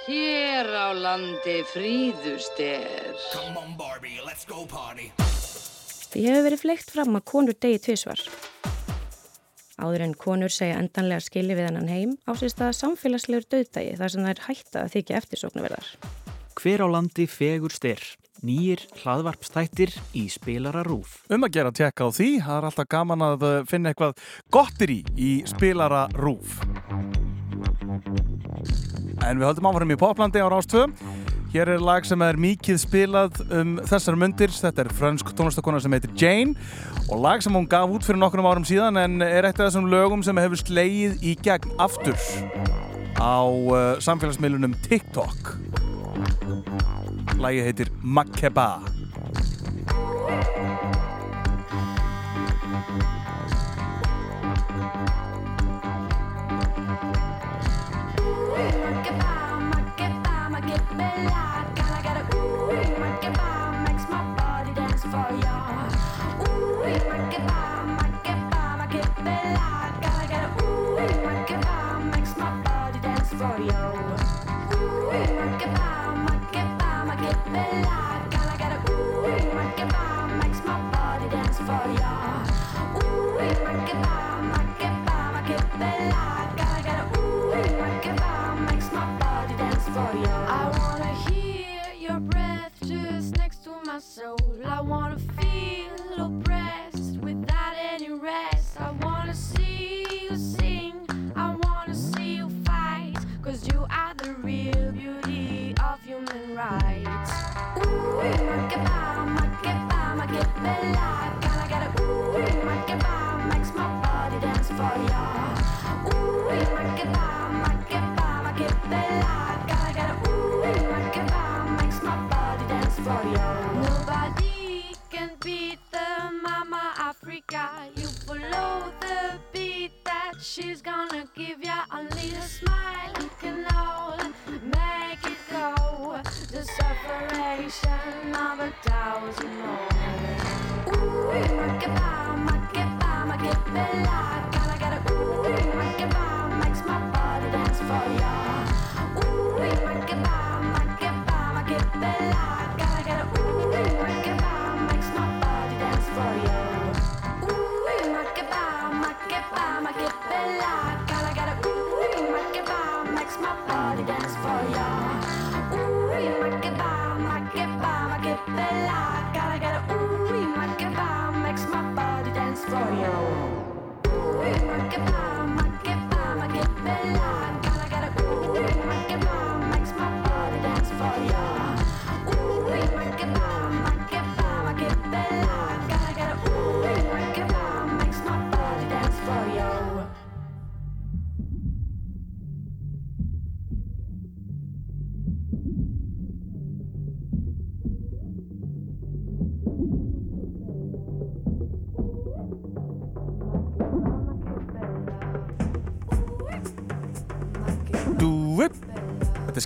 hér á landi fríðust er. Come on Barbie, let's go party Því hefur verið fleikt fram að konur degi tvisvar. Áður en konur segja endanlega skili við hennan heim ásist að samfélagslegur döðdagi þar sem það er hætta að þykja eftirsóknarverðar. Hver á landi fegur styr, nýjir hlaðvarpstættir í spilara rúf. Um að gera að tjekka á því, það er alltaf gaman að finna eitthvað gottir í í spilara rúf. En við höldum áfram í Poplandi á Rástvö. Hér er lag sem er mikið spilað um þessar mundir. Þetta er frönsk tónlistakona sem heitir Jane og lag sem hún gaf út fyrir nokkrum árum síðan en er eitt af þessum lögum sem hefur slegið í gegn aftur á uh, samfélagsmiðlunum TikTok. Lagið heitir Makeba.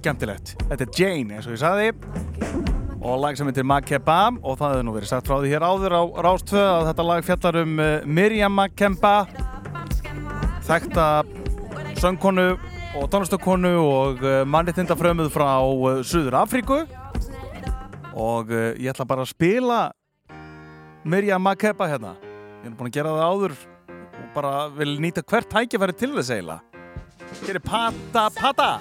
Skemmtilegt. Þetta er Jane, eins og ég saði og lag sem heitir Makeba og það hefur nú verið sagt frá því hér áður á Rástvö að þetta lag fjallar um uh, Miriam Makeba þekta söngkonu og tónlistakonu og uh, mannréttindafrömmuð frá uh, Suður Afríku og ég ætla bara að spila Miriam Makeba hérna. Ég er búin að gera það áður og bara vil nýta hvert tækifæri til þess eiginlega. Hér er Pata Pata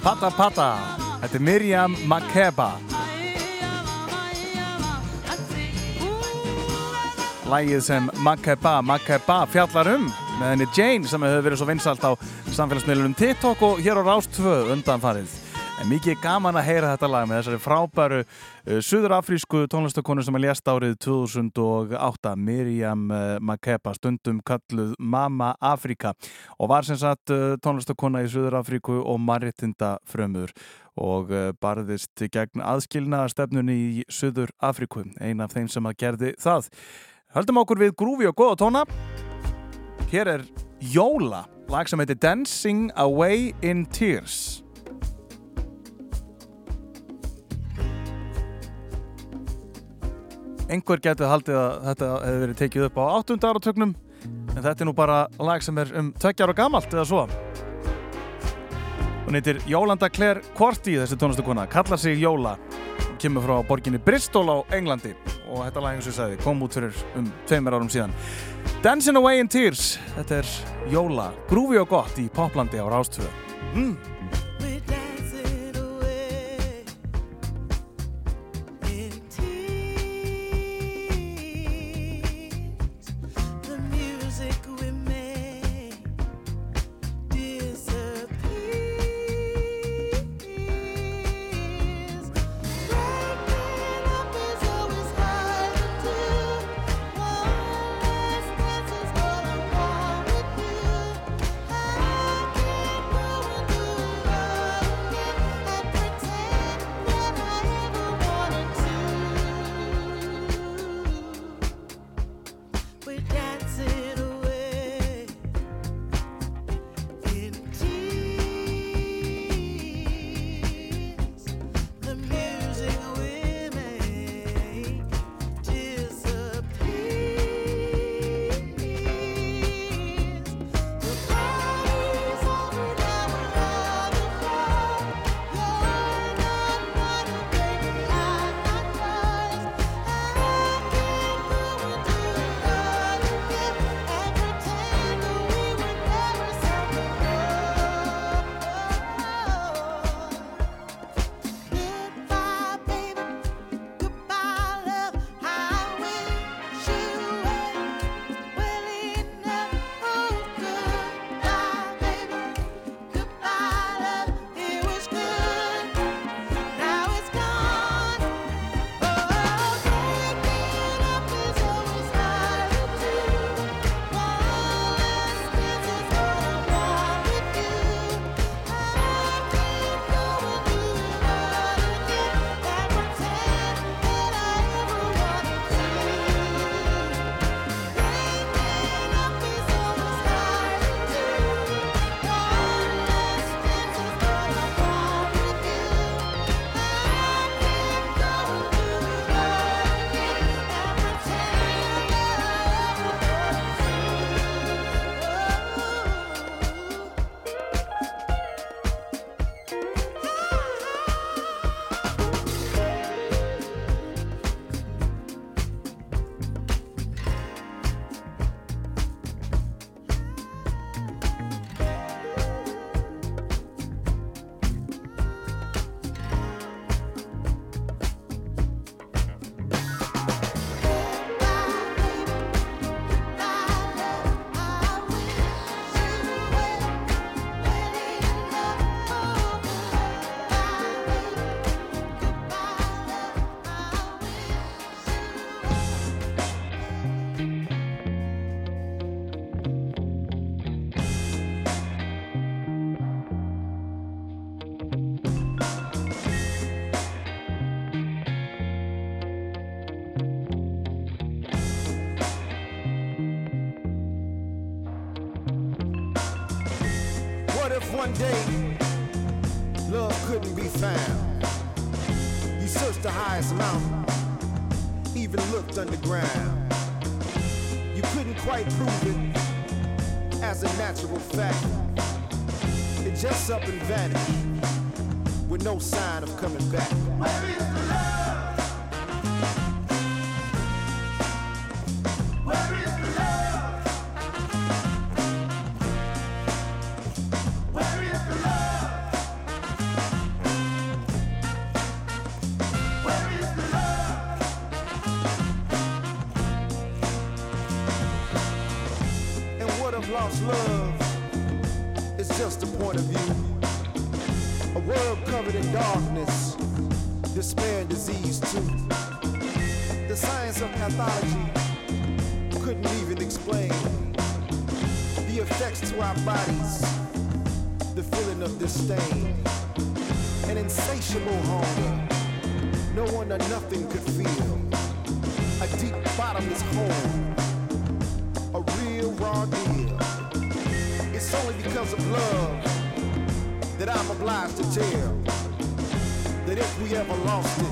Pata Pata. Þetta er Miriam Makeba. Lægið sem Makeba Makeba fjallar um með henni Jane sem hefur verið svo vinsalt á samfélagsmiðlunum TikTok og hér á Rástfö undanfarið. En mikið gaman að heyra þetta lag með þessari frábæru suðurafrísku tónlistakonu sem er lést árið 2008, Miriam uh, Makeba, stundum kalluð Mama Afrika og var sem sagt uh, tónlistakona í Suðurafríku og maritinda frömmur og barðist gegn aðskilna stefnunni í Suðurafríku, ein af þeim sem að gerði það. Höldum okkur við grúfi og góða tóna. Hér er Jóla, lag sem heitir Dancing Away in Tears. Einhver getið haldið að þetta hefði verið tekið upp á 8. áratögnum en þetta er nú bara lag sem er um 20 ára gamalt eða svo hún heitir Jólanda Claire Quarty þessi tónlistakona, kallar sig Jóla kemur frá borginni Bristol á Englandi og þetta lag eins og ég sagði kom út fyrir um tveimur árum síðan Dancing Away in Tears þetta er Jóla, grúfi og gott í poplandi á Rástvöðu mm. Underground. You couldn't quite prove it as a natural fact. It just up and vanished with no sign house.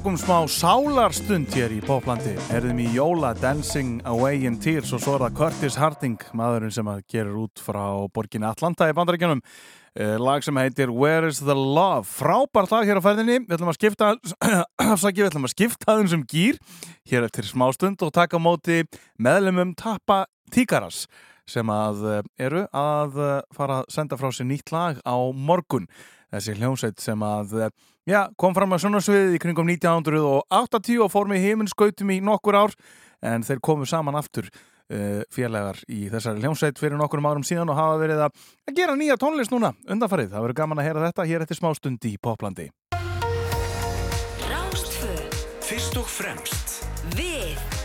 Tókum smá sálarstund hér í Poplandi. Erðum í Jóla Dancing Away in Tears og svo er það Curtis Harding, maðurinn sem að gerir út frá borginni Atlanta í bandaríkjunum. Eh, lag sem heitir Where is the Love? Frábært lag hér á ferðinni. Við ætlum að skipta, <clears throat> afsaki, við ætlum að skipta þeim sem gýr hér eftir smástund og taka móti meðlumum Tappa Tíkaras sem að eh, eru að eh, fara að senda frá sér nýtt lag á morgun. Þessi hljómsveit sem að já, kom fram að sjónarsviðið í kringum 1980 og fór með heiminskautum í nokkur ár en þeir komu saman aftur uh, félagar í þessari hljómsveit fyrir nokkur árum síðan og hafa verið að, gera nýja tónlist núna undanfarið. Það verður gaman að heyra þetta hér eftir smástund í Poplandi. Rástfö Fyrst og fremst Við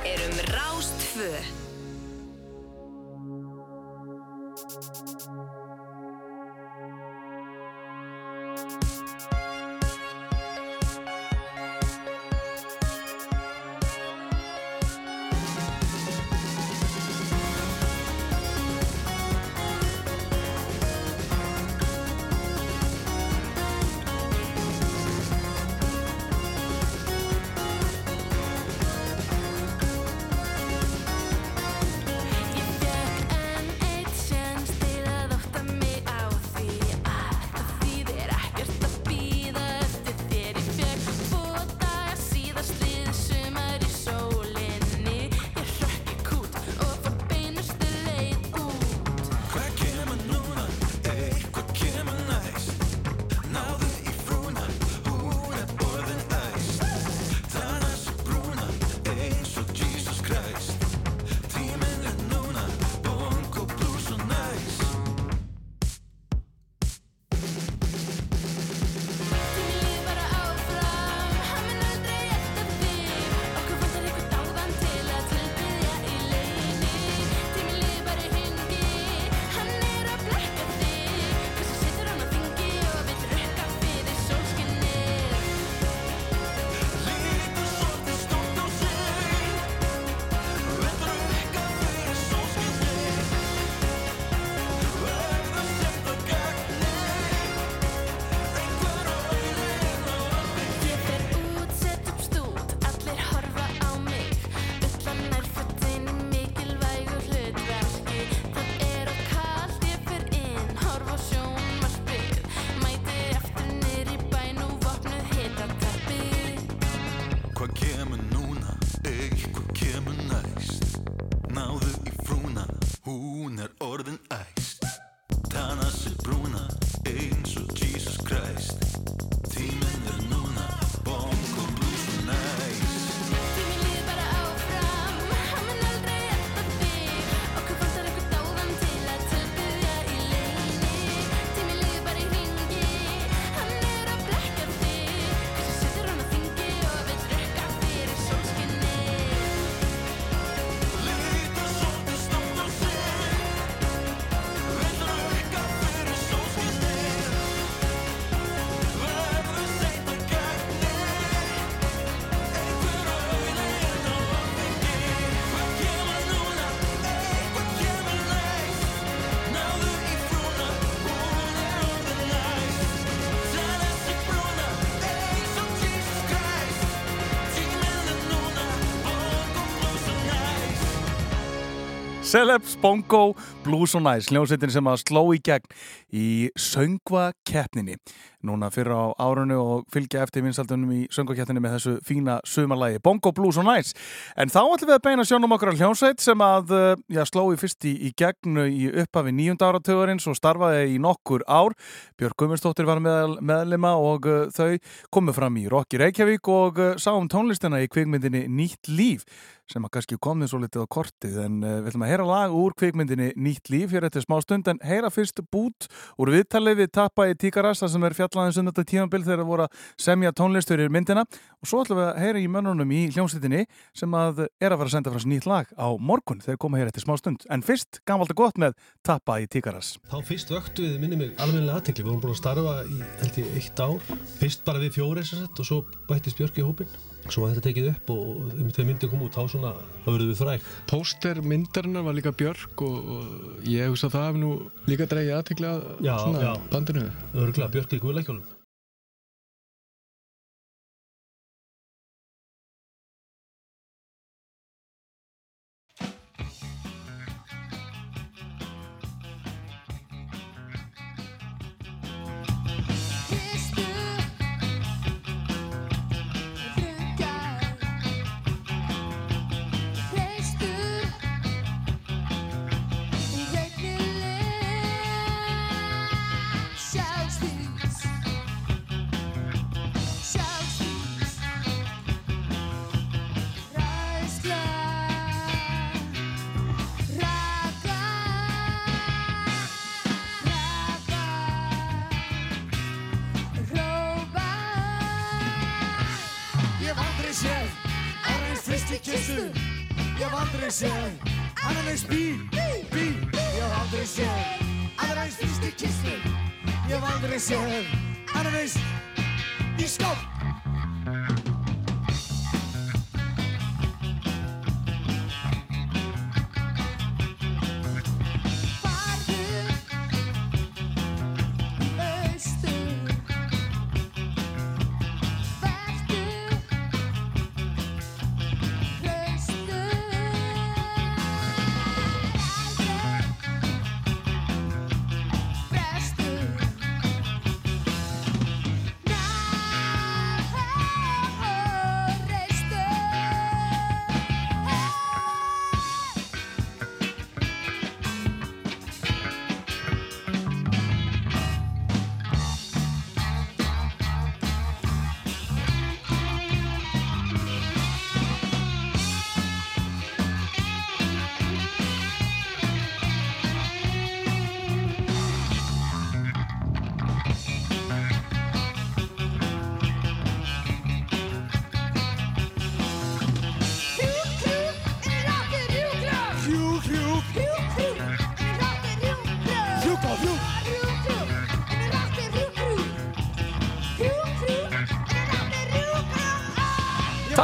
Celebs, Bongo, Blues og Nice hljómsveitin sem að sló í gegn í söngva keppninni núna fyrir á árunni og fylgja eftir vinsaldunum í söngvakeppninni með þessu fína sumarlægi Bongo, Blues og Nice. En þá ætlum við að beina sjónum okkur á hljómsveit sem að uh, já, sló í fyrst í, í gegn í upphafi nýjunda áratögarins og starfaði í nokkur ár. Björg Gumminsdóttir var meðal, meðlima og uh, þau komu fram í Rokki Reykjavík og uh, sáum tónlistina í kvikmyndinni Nýtt líf sem að kannski komið svo litið á kortið en uh, við ætlum að heyra lag úr kvikmyndinni Nýtt líf hér eftir smá stund en heyra fyrst bút úr viðtalið við Tappa í Tíkarasta sem er fjallaðins um þetta tímabil þegar það voru að semja tónlistur í myndina. Og svo ætlum við að heyra í mönnunum í hljómsveitinni sem að er að fara að senda frá nýtt lag á morgun þegar koma hér eftir smá stund en fyrst gamalt og gott með Tappa í Tíkaras. Þá fyrst vöktu við, minni mig, almennilega aðtekli. Við að svo var þetta tekið upp og um þegar myndin kom út, þá svona, þá verðum við fræk. Póster myndarinnar var líka Björk og, og ég hugsa að það hef nú líka dreigið aðtekli að Já, svona já. bandinu. Örgulega, Björk í guðleikjólum. Kissu Ég hef aldrei séð aðra eins bíl, bíl Ég hef aldrei séð aðra eins fyrstu kissu Ég hef aldrei séð aðra eins í skóp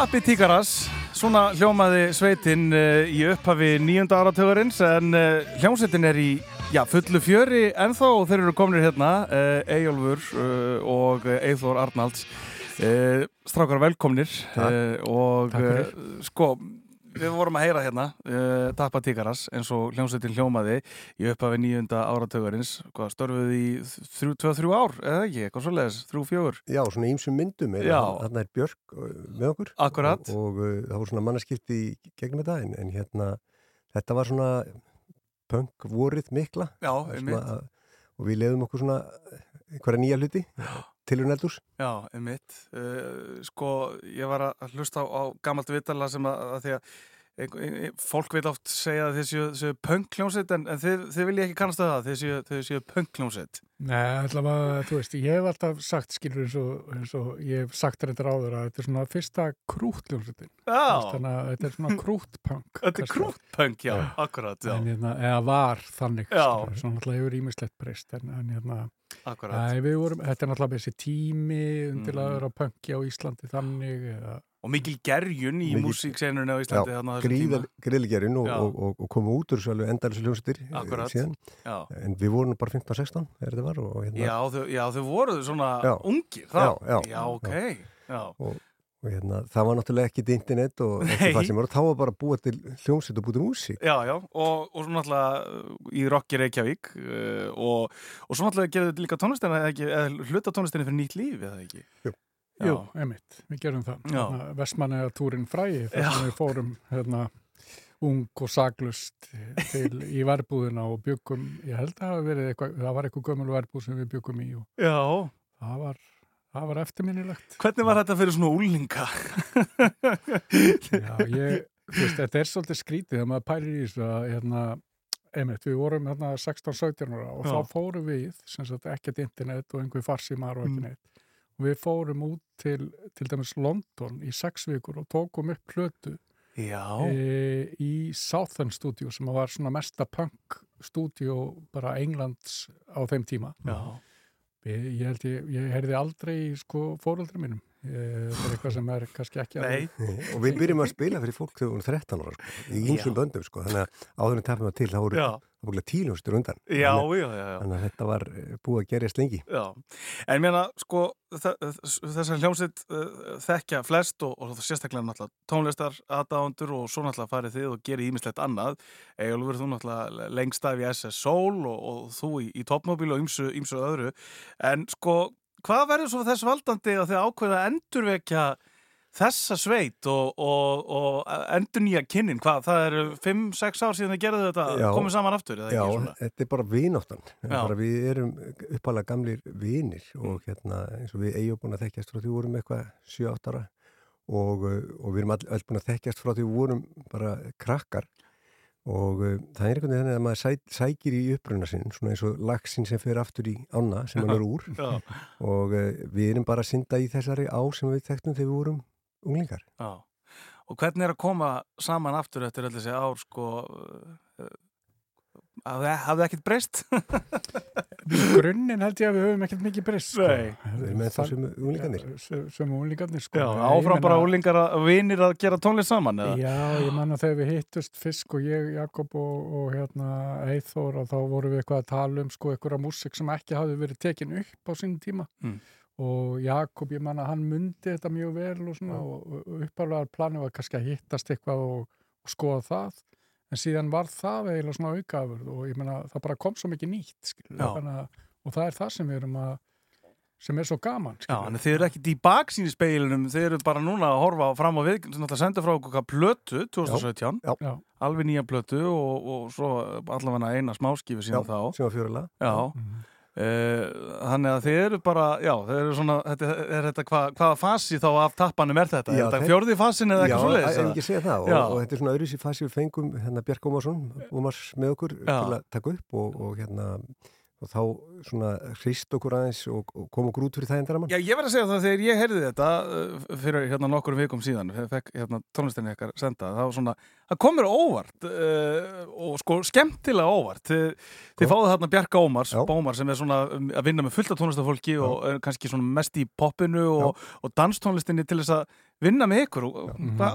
Tappi Tíkaras, svona hljómaði sveitin uh, í upphafi nýjunda áratögarins en uh, hljómsveitin er í já, fullu fjöri ennþá og þeir eru komnir hérna, Eyjólfur uh, og Eithor Arnalds. Strákar velkomnir Takk. og Takk sko, við vorum að heyra hérna uh, Tappa Tíkaras eins og hljómsveitin hljómaði í upphafi nýjunda áratögarins. Hvað, störfuð í 2-3 ár, eða ekki, eitthvað svo leiðis, 3-4? Já, svona ímsum myndum er, Já. þarna er Björk uh, með okkur Akkurat. og, og uh, það voru svona mannaskipti í gegnum þetta en, en hérna, þetta var svona punk vorið mikla Já, Svona, og við leiðum okkur svona einhverja nýja hluti tilurinn eldurs Já, einmitt. Uh, sko, ég var að hlusta á, á gammalt vitala sem að, að því að fólk vil oft segja að þið séu, punk-kljónsitt en, en þið, þið vilja ekki kannast að það, þið séu, punk-kljónsitt. Nei, allavega, þú veist, ég hef alltaf sagt, skilur eins og, eins og ég hef sagt þetta ráður að þetta er svona fyrsta krútljónsutin. Já. Þannig að þetta er svona krútpunk. Þetta er krútpunk, já, akkurat, já. En hérna, eða var þannig, svona alltaf hefur ímislegt breyst, en, en hérna, Akkurat. Æ, vorum, þetta er náttúrulega þessi tími undirlaður Mhm. á punki á Íslandi þannig eða Og mikil gerjun í músíkseinunni á Íslandi þarna á þessum gríðal, tíma. gríðalgerinn og, Já. og, og, og komu út úr endalþessu hljómsveitir eh, síðan Já. en við vorum bara 15-16 þegar þetta var og, hérna, Já, þau, já, þau voruð svona Já. ungir þá. Já, já, já, ok. Já. og, og hérna, það var náttúrulega ekkit internet og <laughs> Nei. það sem var, þá var bara að búa til hljómsveit og búa til músík. Já, já, og, og svo náttúrulega í Rokki Reykjavík uh, og, og svo náttúrulega gerðu þetta líka tónlistina eða hluta tónlistinni fyrir nýtt líf, eða ekki? Jú. Jú, einmitt, við gerum það. Já. Vestmannaða túrin frægi, þar sem við fórum hérna, ung og saglust til í verbúðina og byggum, ég held að það hafi verið eitthvað, það var eitthvað gömul verbúð sem við byggum í og Já. það var, það var eftirminnilegt. Hvernig var þetta fyrir svona úlinga? <laughs> Já, ég, þú veist, þetta er svolítið skrítið þegar maður pælir í þessu að, hérna, einmitt, við vorum hérna 16-17 ára og Já. þá fórum við, sem sagt, ekkert internet og einhver farsímar og ekki Mm. neitt. Við fórum út til, til dæmis London í sex vikur og tókum upp plötu e, í Southern Studio sem var svona mesta punk stúdíó bara Englands á þeim tíma. Já. Ég, ég held ég, ég heyrði aldrei sko fóröldri mínum. Þetta er eitthvað sem er kannski ekki Nei. Og við byrjum að spila fyrir fólk þegar við vorum 13 ára, sko, í Já. böndum, sko, þannig að áður en tapum að til, þá voru Já. það voru tíljónstur undan. Já, Þannig- já, já, já. Þannig að þetta var eh, búið að gerjast lengi. Já, en ég meina, sko, þessar hljómsitt uh, þekkja flest og, og sérstaklega náttúrulega tónlistar aðdáðundur og svo náttúrulega farið þið og gerir ímislegt annað. Egilur, þú náttúrulega lengst af í SS Soul og, og þú í, í Topmobile og ýmsu, ýmsu öðru. En sko, hvað verður svo þess valdandi að þið ákveða að endurvekja þessa sveit og, og, og endur nýja kynnin? Hvað, það eru 5-6 ár síðan þið gerðu þetta, Já. komið saman aftur, Já, þetta er bara vináttan. Mm. Bara við erum uppalega gamlir vinir og hérna eins og við eigum búin að þekkjast frá því vorum eitthvað 7-8 ára og, og við erum all, all búin að þekkjast frá því vorum bara krakkar og uh, það er einhvern veginn þannig að maður sæ, sækir í uppruna sinn, svona eins og lagsin sem fer aftur í ána sem hann er úr. og uh, við erum bara að synda í þessari á sem við þekktum þegar við vorum unglingar. Já, og hvernig er að koma saman aftur eftir þessi ár sko uh, hafði hafði ekkert breyst? Í grunninn held ég að við höfum ekkert mikið breyst. Sko. Nei. Við erum ennþá sömu unglingarnir. Sem unglingarnir, sko. Já, áfram bara úlingar að vinir að gera tónlist saman eða? Já, ég manna þegar við hittust Fisk og ég, Jakob og, og hérna Eithor og þá vorum við eitthvað að tala um sko einhverja músik sem ekki hafði verið tekin upp á sínum tíma Mm. og Jakob, ég manna, hann mundi þetta mjög vel og svona og, og uppálega planið var kannski að hittast eitthvað og, og skoða það en síðan var það eiginlega svona aukaður og ég manna, það bara kom svo mikið nýtt Já. að, og það er það sem við erum að sem er svo gaman Já, en þið eru ekkert í baksín í speilinum, þið eru bara núna að horfa fram á við, náttúrulega senda frá okkur plötu 2017, Já. Já. alveg nýja plötu og, og svo allavega eina smáskifi síðan Já, þá. sem var fjórulega. Já, Uh, þannig að þið eru bara, já, þið eru svona, þetta, er þetta, hva, hvaða fasi þá af tappanum er þetta? Já, er þetta fjórði fasin eða eitthvað Já, svoleiðis? en eða? ekki segja það og, Já. og þetta er svona öðru sér fasi við fengum hérna Björk Ómarsson, Ómars með okkur Já. til að taka upp og, og hérna og þá svona hrist okkur aðeins og, og kom okkur út fyrir það endara mann Já, ég verð að segja það þegar ég heyrði þetta uh, fyrir hérna nokkur vikum síðan fe- fekk hérna tónlistinni ykkar senda það var svona, það kom mér á óvart uh, og sko skemmtilega óvart. Þið, þið fáðu þarna Bjarka Ómars Bómar sem er svona um, að vinna með fullt af tónlistafólki og er kannski svona mest í poppinu og, og danstónlistinni til þess að vinna með ykkur og, hva,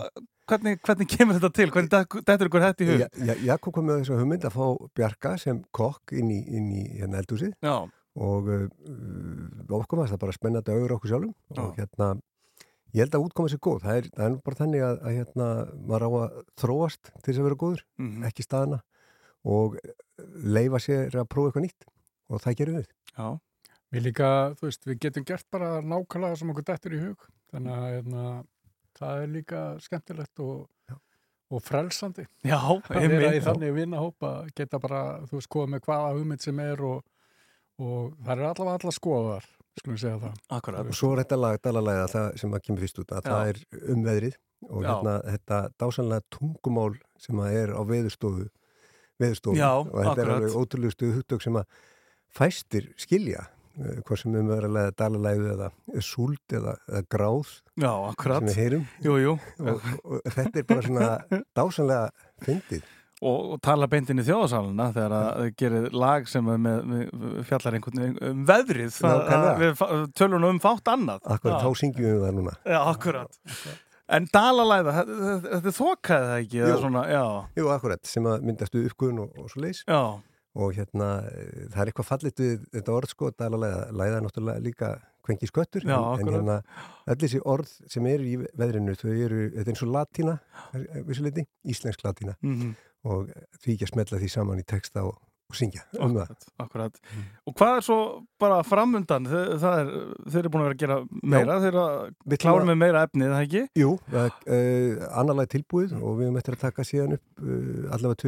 hvernig, hvernig kemur þetta til? Hvernig dettur ykkur þetta í hug? Ja, ja, Jakob kom með þessu hugmynd að fá Bjarka sem kokk inn í, inn í hérna eldhúsið Já. og uh, okkur var það bara spennandi augra okkur sjálfum og hérna ég held að útkoma sér góð, það er, það er bara þannig að, að hérna maður á að þróast til þess að vera góður, Mhm. ekki staðana og leifa sér að prófa eitthvað nýtt og það gerum við Já. Við líka, þú veist, við getum gert bara nákvæmlega sem okkur dettur í hug þannig að hérna, það er líka skemmtilegt og, og frelsandi Já, <laughs> að vera í þannig vinnahópa geta bara, þú veist, skoða með hvaða hugmynd sem er og, og það er allavega allar skoðar, skulum segja það Akkurat. og svo er þetta lag, dalalæða það sem að kemur fyrst út að Já. það er um veðrið og Já. hérna þetta dásanlega tungumál sem að er á veðurstofu veðurstofu Já, og þetta akkurat. er alveg ótrúlegustu hugtök sem að fæstir skilja hvað sem um er að leiða dalalæðu eða súld eða, eða gráð Já, sem við heyrum Jú, jú. og, og þetta er bara svona dásanlega fyndið og, og tala beintinn í þjóðasalina þegar að þið gerir lag sem er með, með fjallar einhvern veginn um veðrið það, við nú um fátt annað Akkurat, þá syngjum við það núna Já, akkurat En dalalæða, þetta- þokaði það ekki Jú. svona, Jú, akkurat, sem að myndastu uppgöðun og, og svo leys Já. Og hérna, eh, það er eitthvað fallit við þetta orð sko, dalalæða, læða er náttúrulega líka kvenki sköttur Já, en, en akkurat. hérna öll þessi orð sem eru í veðrinu þau eru, þetta er eins og latína eh, vissuleiti, íslensk latína Mhm. og því ekki að smetla því saman í texta og, og syngja um það Akkurat. Og hvað er svo bara framundan? Það er, þeir eru búin að vera að gera meira, þeir eru að klára með meira efni, það ekki? Jú, uh, annarlega tilbúið og við eftir að taka síðan upp uh, allavega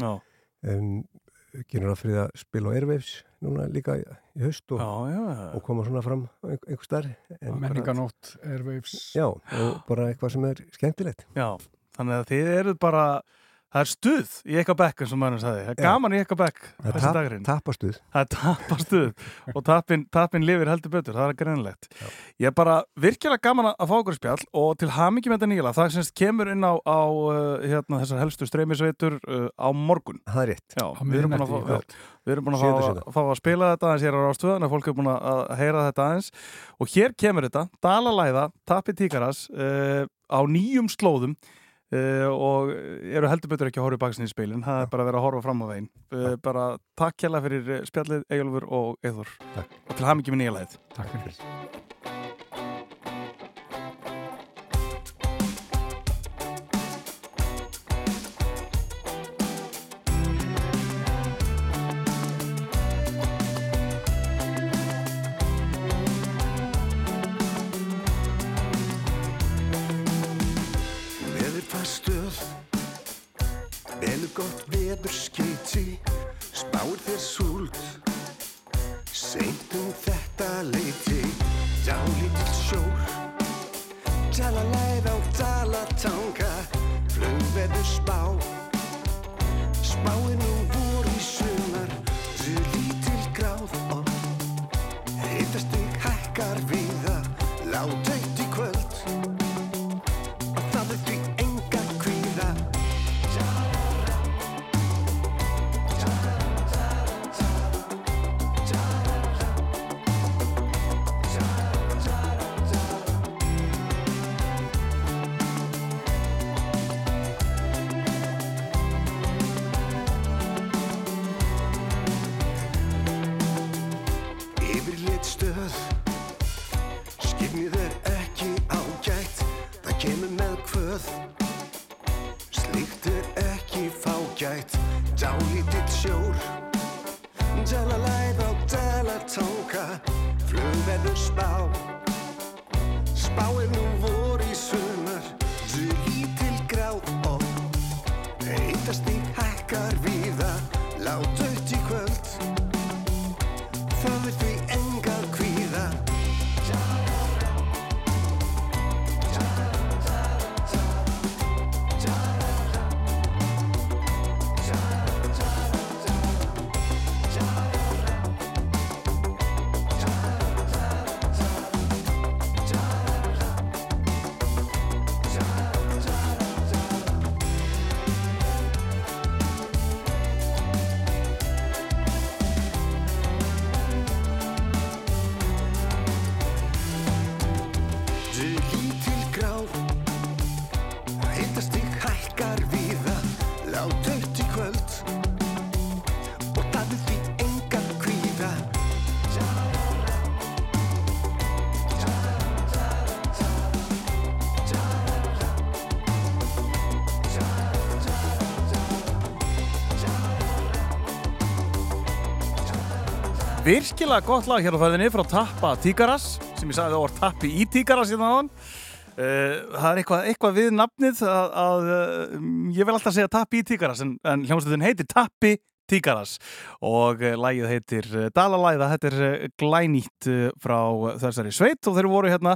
Já. um, Fyrir að spila á Airwaves núna líka í, haust og, já, já. og koma svona fram á einhver, starf Menninganótt, Airwaves Já, og bara eitthvað sem er skemmtilegt Já, þannig að þið eru bara, það er stuð í eitthvað bekk eins og maður sagði, það er Já. gaman í eitthvað bekk Það er þessi tap- dagurinn. tapastuð. Það er tapastuð <laughs> og tapin, tapin lifir heldur betur, það er greinlegt. Ég er bara virkilega gaman að fá okkur spjall og til hamingi með þetta nýjala, það semst kemur inn á, á uh, hérna, þessar helstu streymisveitur uh, á morgun. Það er rétt. Já, við erum búin að miðnætti í fá, kvöld. við erum búin að Sjöunda fá, að spila þetta aðeins hér á rástöðan að fólk er búin að heyra þetta aðeins og hér kemur þetta, Dalalæða, Tapi Tíkaras uh, á nýjum slóðum uh, og eru heldur betur ekki að horfa í baksinni í spilin, það er bara að vera að horfa fram á veginn. Uh, bara takk kjalla fyrir eh, spjallið Egilfur og Eithor og til hamingi með nýja læð Takk fyrir gott veður skeiti Spáir þér súld. Seint um þetta leiti Dálítill sjór. Dalalæð á dalatanga Flugveður spá Virkilega gott lag hér á fæðinni frá Tappa Tíkaras sem ég sagði það var Tappi í Tíkaras hérna áðan. Uh, Það er eitthvað, eitthvað við nafnið að, að uh, ég vil alltaf segja Tappi í Tíkaras en, en hljómsveitin heitir Tappi Tíkaras og uh, lagið heitir Dalalæða, þetta er glænýtt frá þessari sveit. Og þeir voru hérna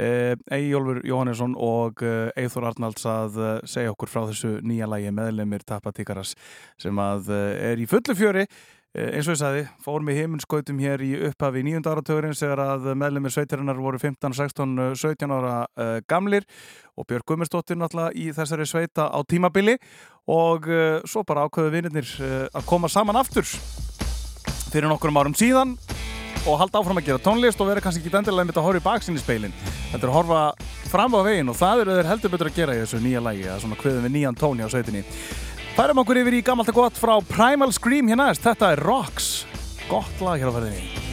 Eyjólfur Jóhannesson og Eithor Arnalds að segja okkur frá þessu nýja lagi meðlemið Tappa Tíkaras sem að er í fullu fjöri Eh, eins og ég sagði, fórum við heiminskautum hér í upphafi nýjunda áratögurinn þegar að meðlumir sveitarinnar voru 15, 16, 17 ára uh, gamlir og Björg Gummersdóttir náttúrulega í þessari sveita á tímabili og uh, svo bara ákveðu vinnirnir uh, að koma saman aftur fyrir nokkurum árum síðan og halda áfram að gera tónlist og vera kannski ekki endilega með þetta að horfa í baksinni speilin þetta er að horfa fram á veginn og það eru þeir heldur betur að gera í þessu nýja lægi að svona kveðum við nýjan tóni á sveitinni Færum okkur yfir í gammalt og gott frá Primal Scream. Hérna þetta er Rocks. Gott lag hér á ferðinni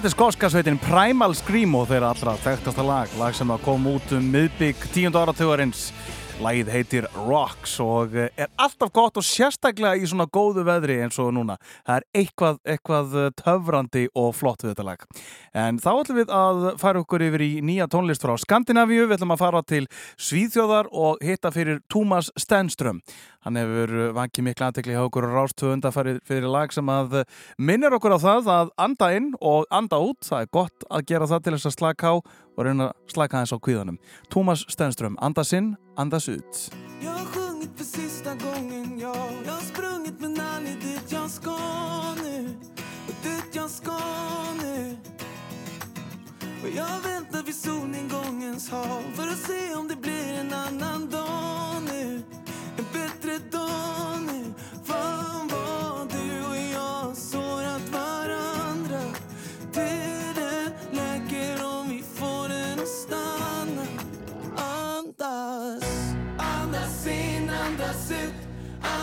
Þetta er skóska sveitin Primal Screamo þeirra allra þekktasta lag, lag sem kom út um miðbygg tíundu áratugurins. Lagið heitir Rocks og eh, er alltaf gott og sérstaklega í svona góðu veðri eins og núna. Það er eitthvað, eitthvað eh, töfrandi og flott við þetta lag. En þá ætlum við að fara okkur yfir í nýja tónlist frá Skandinavíu. Við ætlum að fara til Svíþjóðar og hitta fyrir Túmas Stenström. Hann hefur eh, vakið mikla aðtekli hjá okkur og rást undanfarið fyrir lag sem að minnir okkur á það að anda inn och anda út. Það er gott að gera það til þess að slaka á og reyna að slaka aðeins á kvíðanum. Tómas Stenström, andas inn, andas ut. Jag har sjungit för sista gången, ja Jag har sprungit men aldrig dit jag ska nu Och dit jag ska nu Och jag väntar vid solnedgångens hav För att se om det blir en annan dag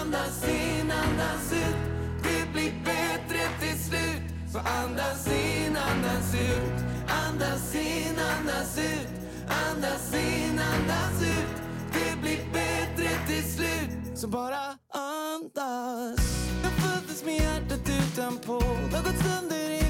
Andas in, andas ut. Det blir bättre till slut. Så andas in, andas ut. Andas in, andas ut. Andas in, andas ut. Det blir bättre till slut. Så bara andas. Jag föddes med hjärtat utanpå. Det har gått sönder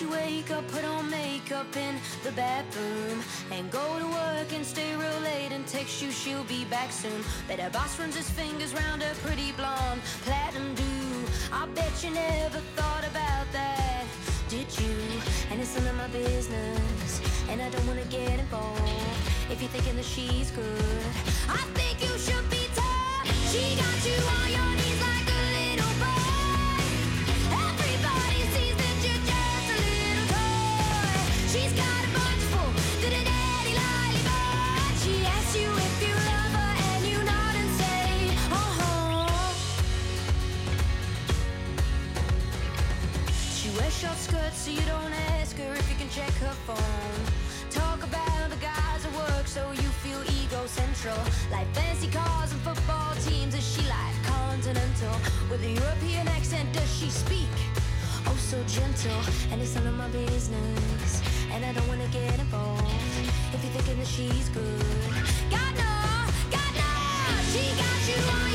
she wake up, put on makeup in the bathroom And go to work and stay real late and text you she'll be back soon. Bet her boss runs his fingers round her pretty blonde platinum do. I bet you never thought about that, did you? And it's none of my business And I don't wanna get involved If you're thinking that she's good. I think you should be tough. She got you on your short skirts, so you don't ask her if you can check her phone. Talk about the guys at work, so you feel ego-central. Like fancy cars and football teams, is she like continental? With a European accent, does she speak? Oh, so gentle, and it's none of my business. And I don't wanna get involved if you're thinking that she's good. God no, God no, she got you on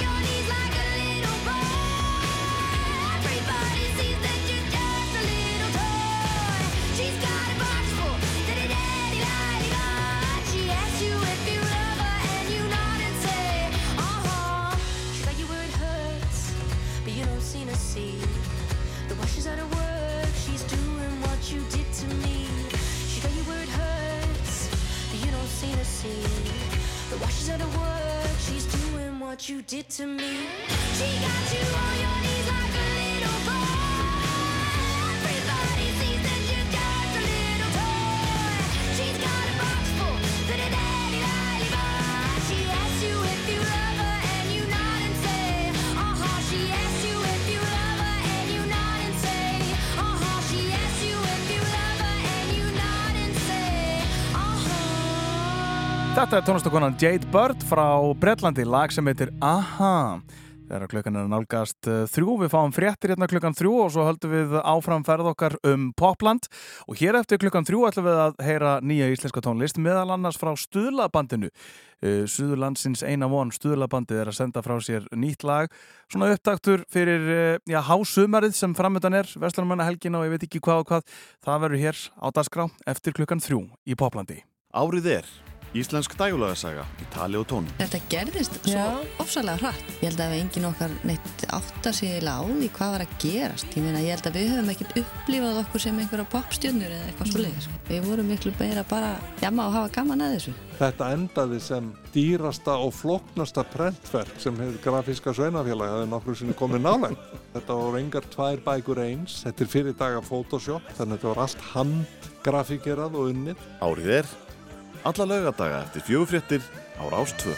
Washes of work, she's doing what you did to me. She got you on Þetta er tónlistakonan Jade Bird frá Bretlandi, lag sem heitir Aha. Þegar klukkan er nálgast uh, þrjú, við fáum fréttir hérna klukkan þrjú og svo höldum við áfram ferð okkar um Popland og hér eftir klukkan þrjú ætlum við að heyra nýja íslenska tónlist meðal annars frá Stuðlabandinu. Uh, Suðurlandsins eina von, Stuðlabandið er að senda frá sér nýtt lag, svona upptaktur fyrir uh, já, hásumarið sem framöndan er, Vestlunumanna helgin og ég veit ekki hvað og hvað, það verður hér á dagskrá eftir klukkan þrjú í Poplandi. Árið er Íslensk dægulagasaga í tali og tónum. Þetta gerðist svo ofsalega hratt. Ég held að við engin okkar neitt átta sig eiginlega á því hvað var að gerast. Ég meina, ég held að við höfum ekkert upplifað okkur sem einhverja popstjörnur eða eitthvað svo leiðis. Við vorum miklu meira bara jamma og hafa gaman að þessu. Þetta endaði sem dýrasta og floknasta prentverk sem hefur grafíska sveinafélag hefði nokkru sinni komið nálægt. <laughs> Þetta voru engar tvær bækur eins, þetta er fyrir daga Photoshop, þannig að þetta var allt handgrafíkerað og unnið. Árið er alla laugadaga eftir fjögufréttir á Rástvö.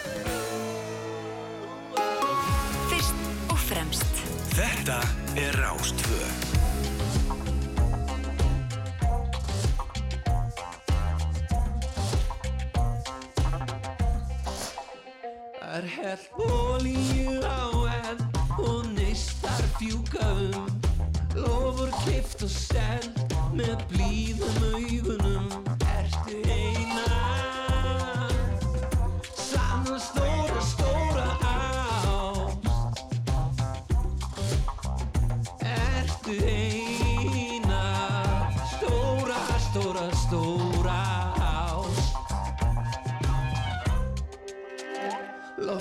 Fyrst og fremst Þetta er Rástvö. Er hell olíu á eld og neistar fjúka um Lofur kift og seld með blíðum augunum Ertu eina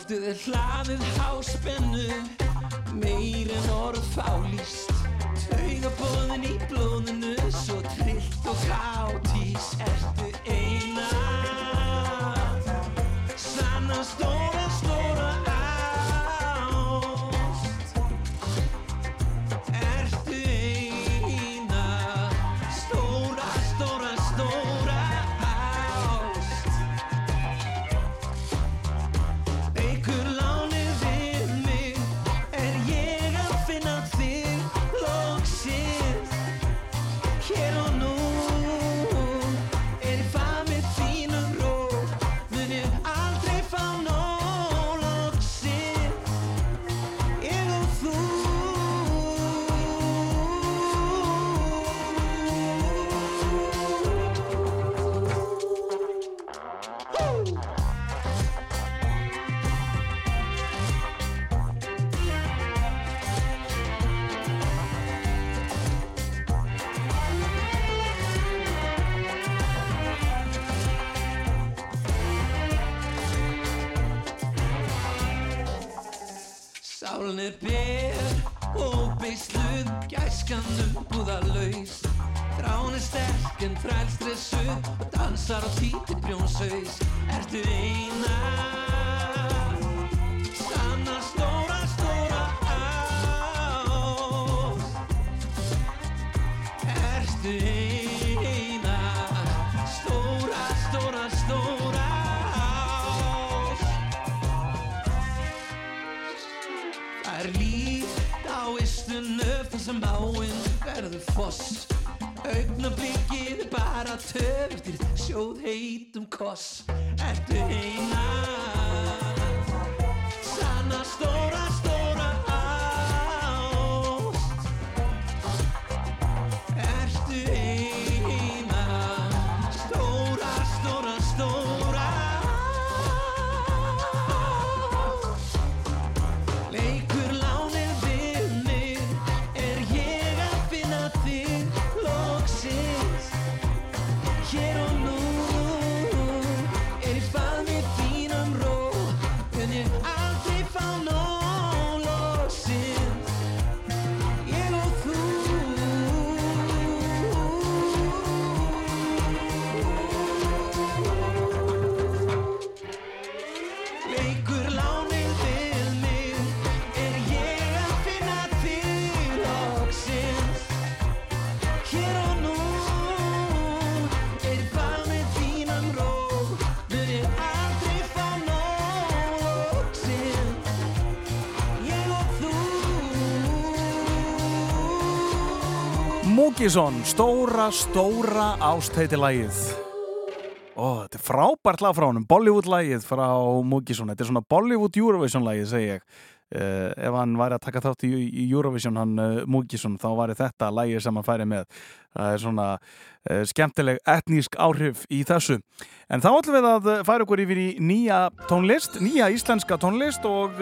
Loftið er hlaðið háspennu Meir en orð fálýst. Taugabóðin í blóðinu Svo trillt og káttís Ertu eina? Sanna stóra, Þrán er sterk en þrælstressuð Og dansar á títi brjónsaus Ertu eina foss. Augnablikið bara töf eftir sjóð heitum koss. Ertu eina Múkisson, stóra, stóra ást heiti lagið. Ó, þetta er frábært lag frá honum, Bollywood-lagið frá Múkisson. Þetta er svona Bollywood Eurovision-lagið, segi ég. Uh, ef hann væri að taka þátt í, í Eurovision, hann uh, Múkisson, þá væri þetta lagið sem hann færi með. Það er svona uh, skemmtileg etnísk áhrif í þessu. En þá ætlum við að færa okkur yfir í nýja tónlist, nýja íslenska tónlist og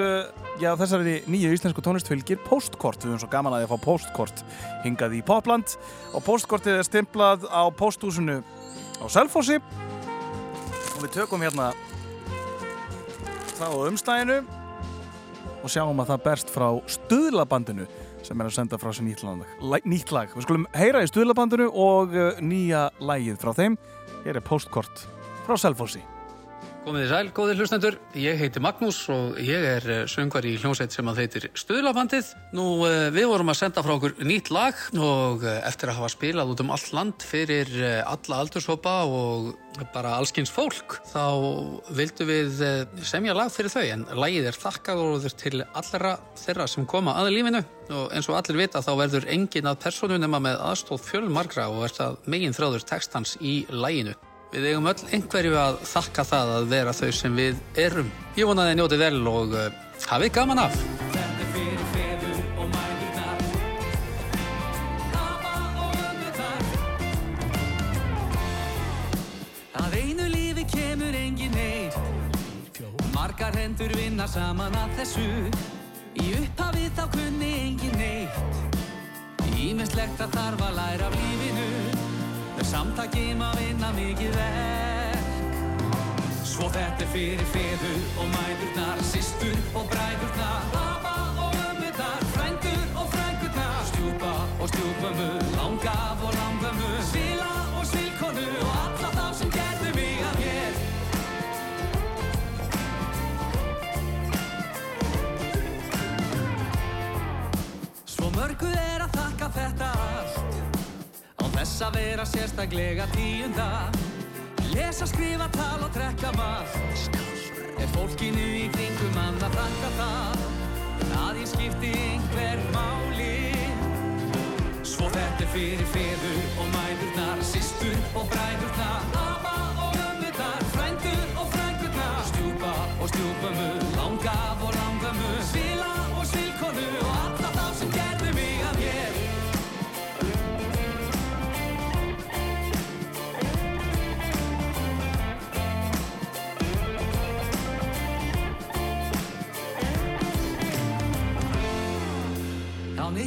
já, þessari nýju íslensku tónlist fylgir postkort. Við höfum svo gaman að ég fá postkort hingað í Popland og postkortið er stimplað á posthúsinu á Selfossi og við tökum hérna það á umstæðinu og sjáum að það berst frá stuðlabandinu sem er að senda frá sér nýtt lag. Nýtt lag. Við skulum heyra í stuðlabandinu og uh, nýja lagið frá þeim. Hér er postkort frá Selfossi. Komið þið sæl, góðir hlustendur. Ég heiti Magnús og ég er eh, söngvar í hljómsveit sem að heitir Stuðlabandið. Nú, eh, við vorum að senda frá okkur nýtt lag og eh, eftir að hafa spilað út um allt land fyrir alla aldurshópa og bara allskins fólk, þá vildum við semja lag fyrir þau en lagið er þakkaðóður til allra þeirra sem koma að lífinu og eins og allir vita þá verður engin að persónu nema með aðstóð fjölmargra og er það megin þráður textans í laginu. Við eigum öll einhverju að þakka það að vera þau sem við erum. Ég vona að þið njótið vel og uh, hafið gaman af. Að einu lífi kemur engin neitt Margar hendur vinna saman að þessu Í upphafi þá kunni engin neitt Ímislegt að þarf að læra af lífinu Með samtaki maður vinna mikið verk. Svo þetta er fyrir feður og mæðurnar Sistur og bræðurnar þess að vera sérstaklega tíunda. Lesa, skrifa, tala og drekka malt Er fólkinu í kringum mann að þakka það? Að ég skipti einhver máli. Svo þetta er fyrir feður og mæðurnar Sistur og bræðurnar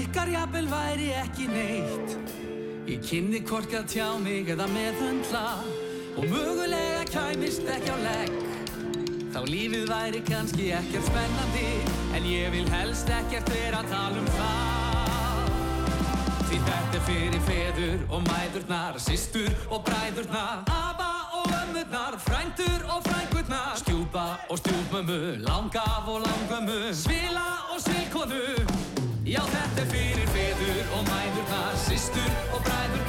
ykkar jafnvel væri ekki neitt. Ég kynni hvorki að tjá mig eða meðhundla Og mögulega kæmist ekki á legg. Þá lífið væri kannski ekkert spennandi En ég vil helst ekkert vera að tala um það. Því þetta er fyrir feður og mæðurnar Sistur og bræðurnar Afa og ömmurnar Frændur og frængurnar Stjúpa og stjúpmömmu Langaf og langömmu Svila og svilkonu Já, þetta er fyrir feður og mæðurnar, systur og bræðurnar,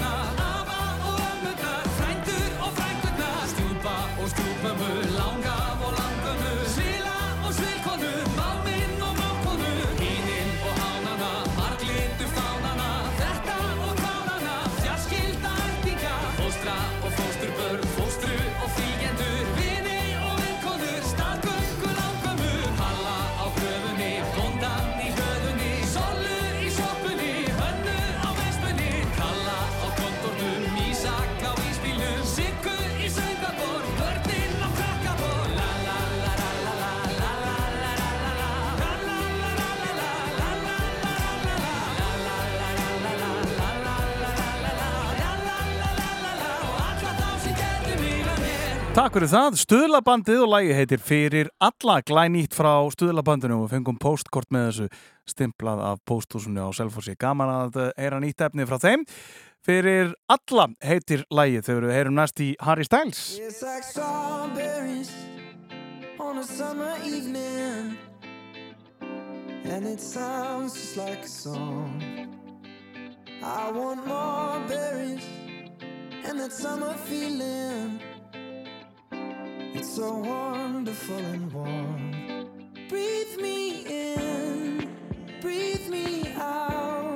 Takk fyrir það, Stuðlabandið og lagi heitir Fyrir alla glænýtt frá Stuðlabandinu og fengum postkort með þessu stimplað af posthúsinu á Selfossi. Gaman að heyra nýtt efni frá þeim. Fyrir alla heitir lagið þegar við heyrum næst í Harry Styles. It's like strawberries on a summer evening, and it sounds just like a song. I want more berries and that summer feeling. It's so wonderful and warm. Breathe me in, breathe me out.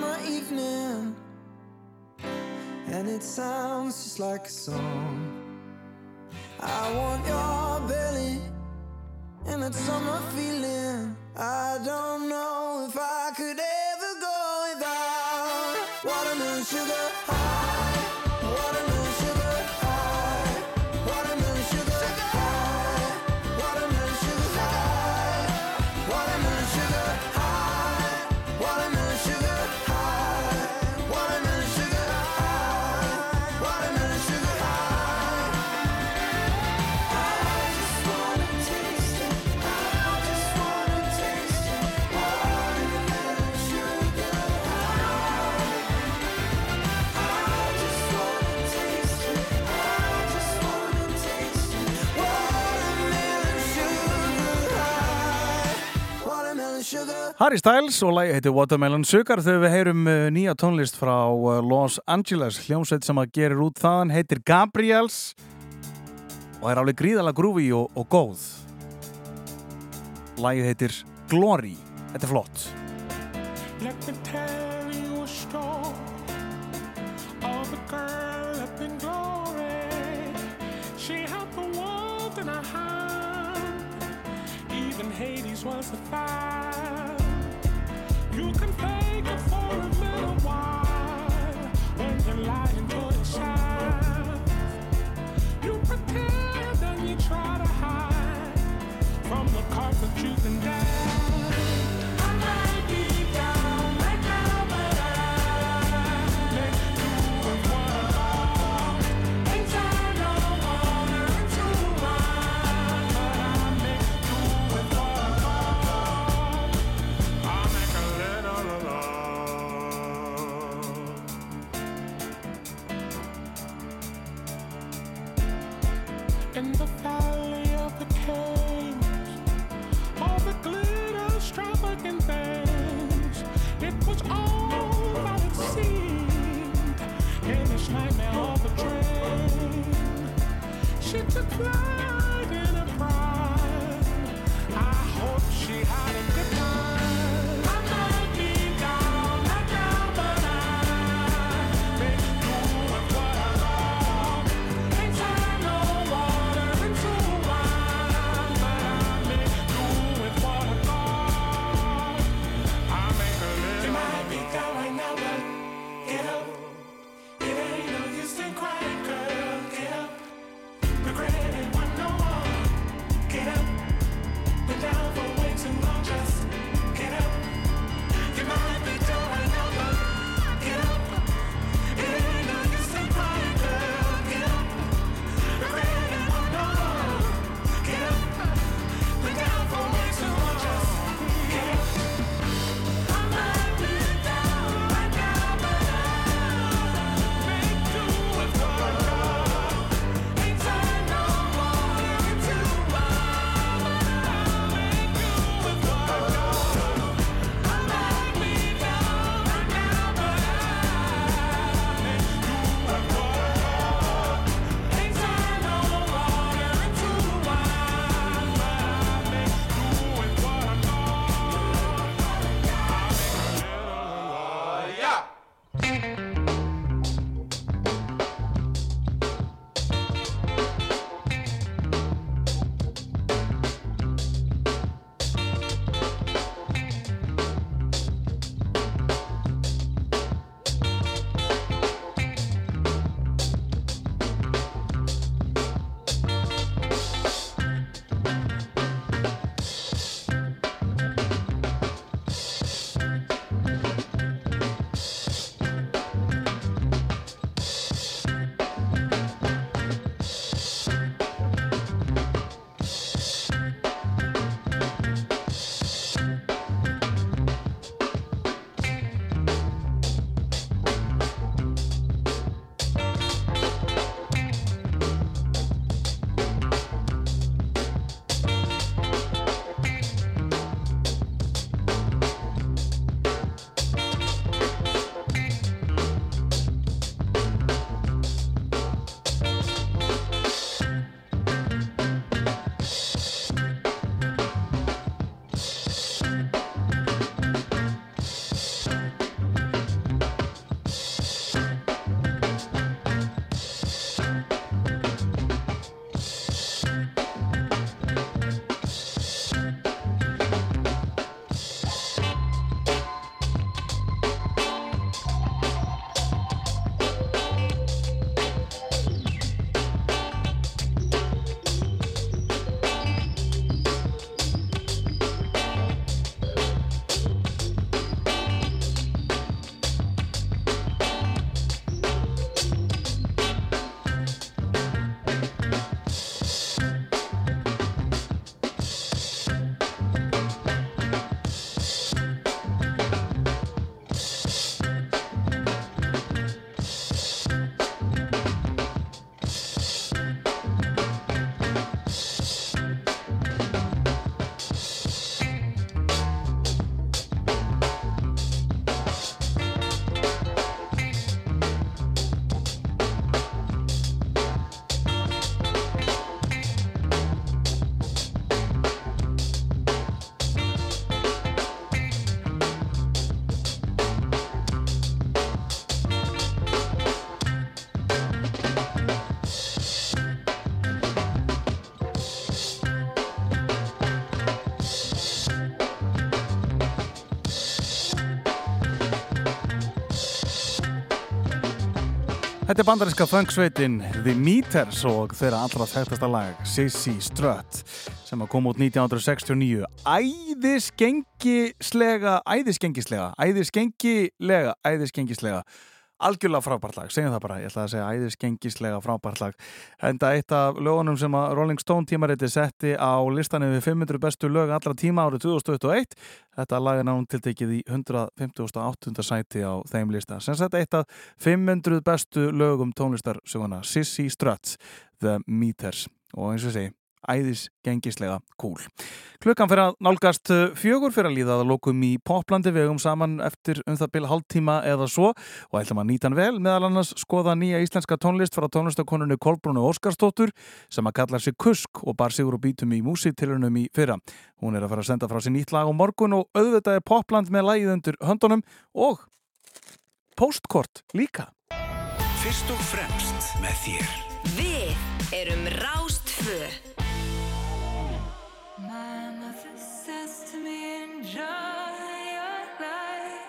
summer evening, and it sounds just like a song. I want your belly and that summer feeling. I don't know if I could ever. Harry Styles og lægi heitir Watermelon Sugar þegar við heyrum eh, nýja tónlist frá eh, Los Angeles. Hljómsveit sem að gerir út þaðan heitir Gabriels og er alveg gríðala grúfi og, og góð. Lægi heitir Glory. Þetta er flott. Let me tell you a story of a girl up in glory. She had the world in her hand. Even Hades was the fire. Þetta er bandarinska funksveitin The Meters og þeirra allra þekktasta lag Sissy Strut sem að koma út 1969 æðisgengislega æðisgengislega æðisgengilega æðisgengislega algjörlega frábært lag, segjum það bara. Ég ætla að segja æðisgengislega frábært lag. Enda eitt af lögunum sem að Rolling Stone tímariti setti á listanum við 500 bestu lög allra tíma árið 2021 þetta lag er náttúrulega tiltekið í 158. sæti á þeim lista. Sem sett eitt af 500 bestu lögum tónlistarsuguna Sissy Struts The Meters. Og eins og segi æðis gengislega cool. Klukkan fyrir að nálgast fjögur fyrir að líða að lokum í poplandi vegum saman eftir um það bil hálftíma eða svo og ætlum að nýta hann vel meðal annars skoða nýja íslenska tónlist frá tónlistakonunni Kolbrúnu Óskarsdóttur sem að kalla sig Kusk og bar sigur og bítum í músitilunum í fyrra. Hún er að fara að senda frá sér nýtt lag á morgun og auðvitað er popland með lagið undir höndunum og postkort líka. Fyrst og fremst með þér Við erum Rástfö. My mother says to me, enjoy your life.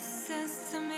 Says to me,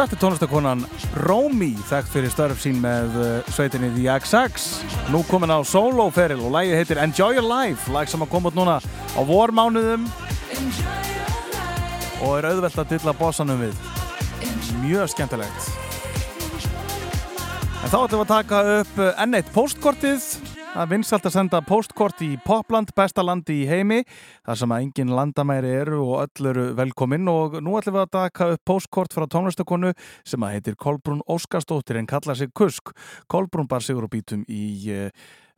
Þetta er tónlistakonan Rómi, þekkt fyrir störf sín með uh, sveitinni The XX. Nú komin á soloferil og lægið heitir Enjoy Your Life, lag sem að koma út núna á vormánuðum og er auðvelt að dilla bossanum við. Mjög skemmtilegt. En þá ætlum við að taka upp uh, enn eitt postkortið Er vinsalt að senda postkort í Popland, besta landi í heimi, þar sem að engin landamæri eru og öll eru velkomin og nú ætlum við að daka upp postkort frá tónlistakonu sem að heitir Kolbrún Óskarsdóttir en kalla sig Kusk. Kolbrún bar sigur og bítum í uh,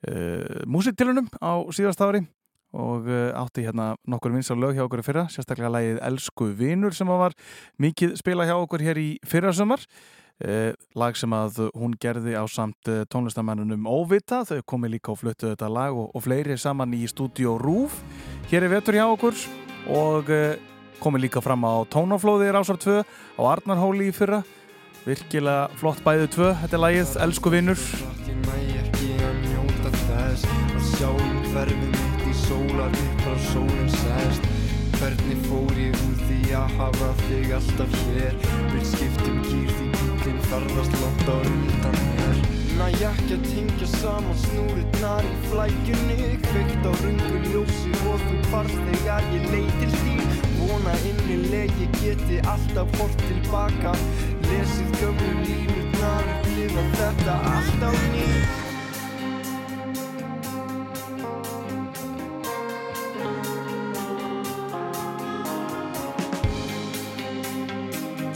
uh, músiktilunum á síðast ári og uh, átti hérna nokkur vinsal lög hjá okkur í fyrra, sérstaklega lægið Elsku Vinur sem að var mikið spila hjá okkur hér í fyrrasumar. Uh, lag sem að hún gerði á samt uh, tónlistamennunum Óvita, þau komi líka og fluttu þetta lag og, og fleiri saman í stúdíó Rúf hér er vetur hjá okkur. Og uh, komi líka fram á Tónaflóði Rásar 2 á Arnarhóli í fyrra. Virkilega flott bæðu 2 þetta er lagið Elsku Vinnur um Hvernig fór ég úr því að hafa þig alltaf hér? Vil skiptum gýr því ferðast langt á undan mér. Næ ekki að tengja saman snúrurnar í flækjunni. Kveikt á rungu ljósi og þú barst þegar ég leitir þín. Vona innileg ég geti alltaf hort tilbaka Lesið gömlu línurnar, upplifa þetta allt á nýtt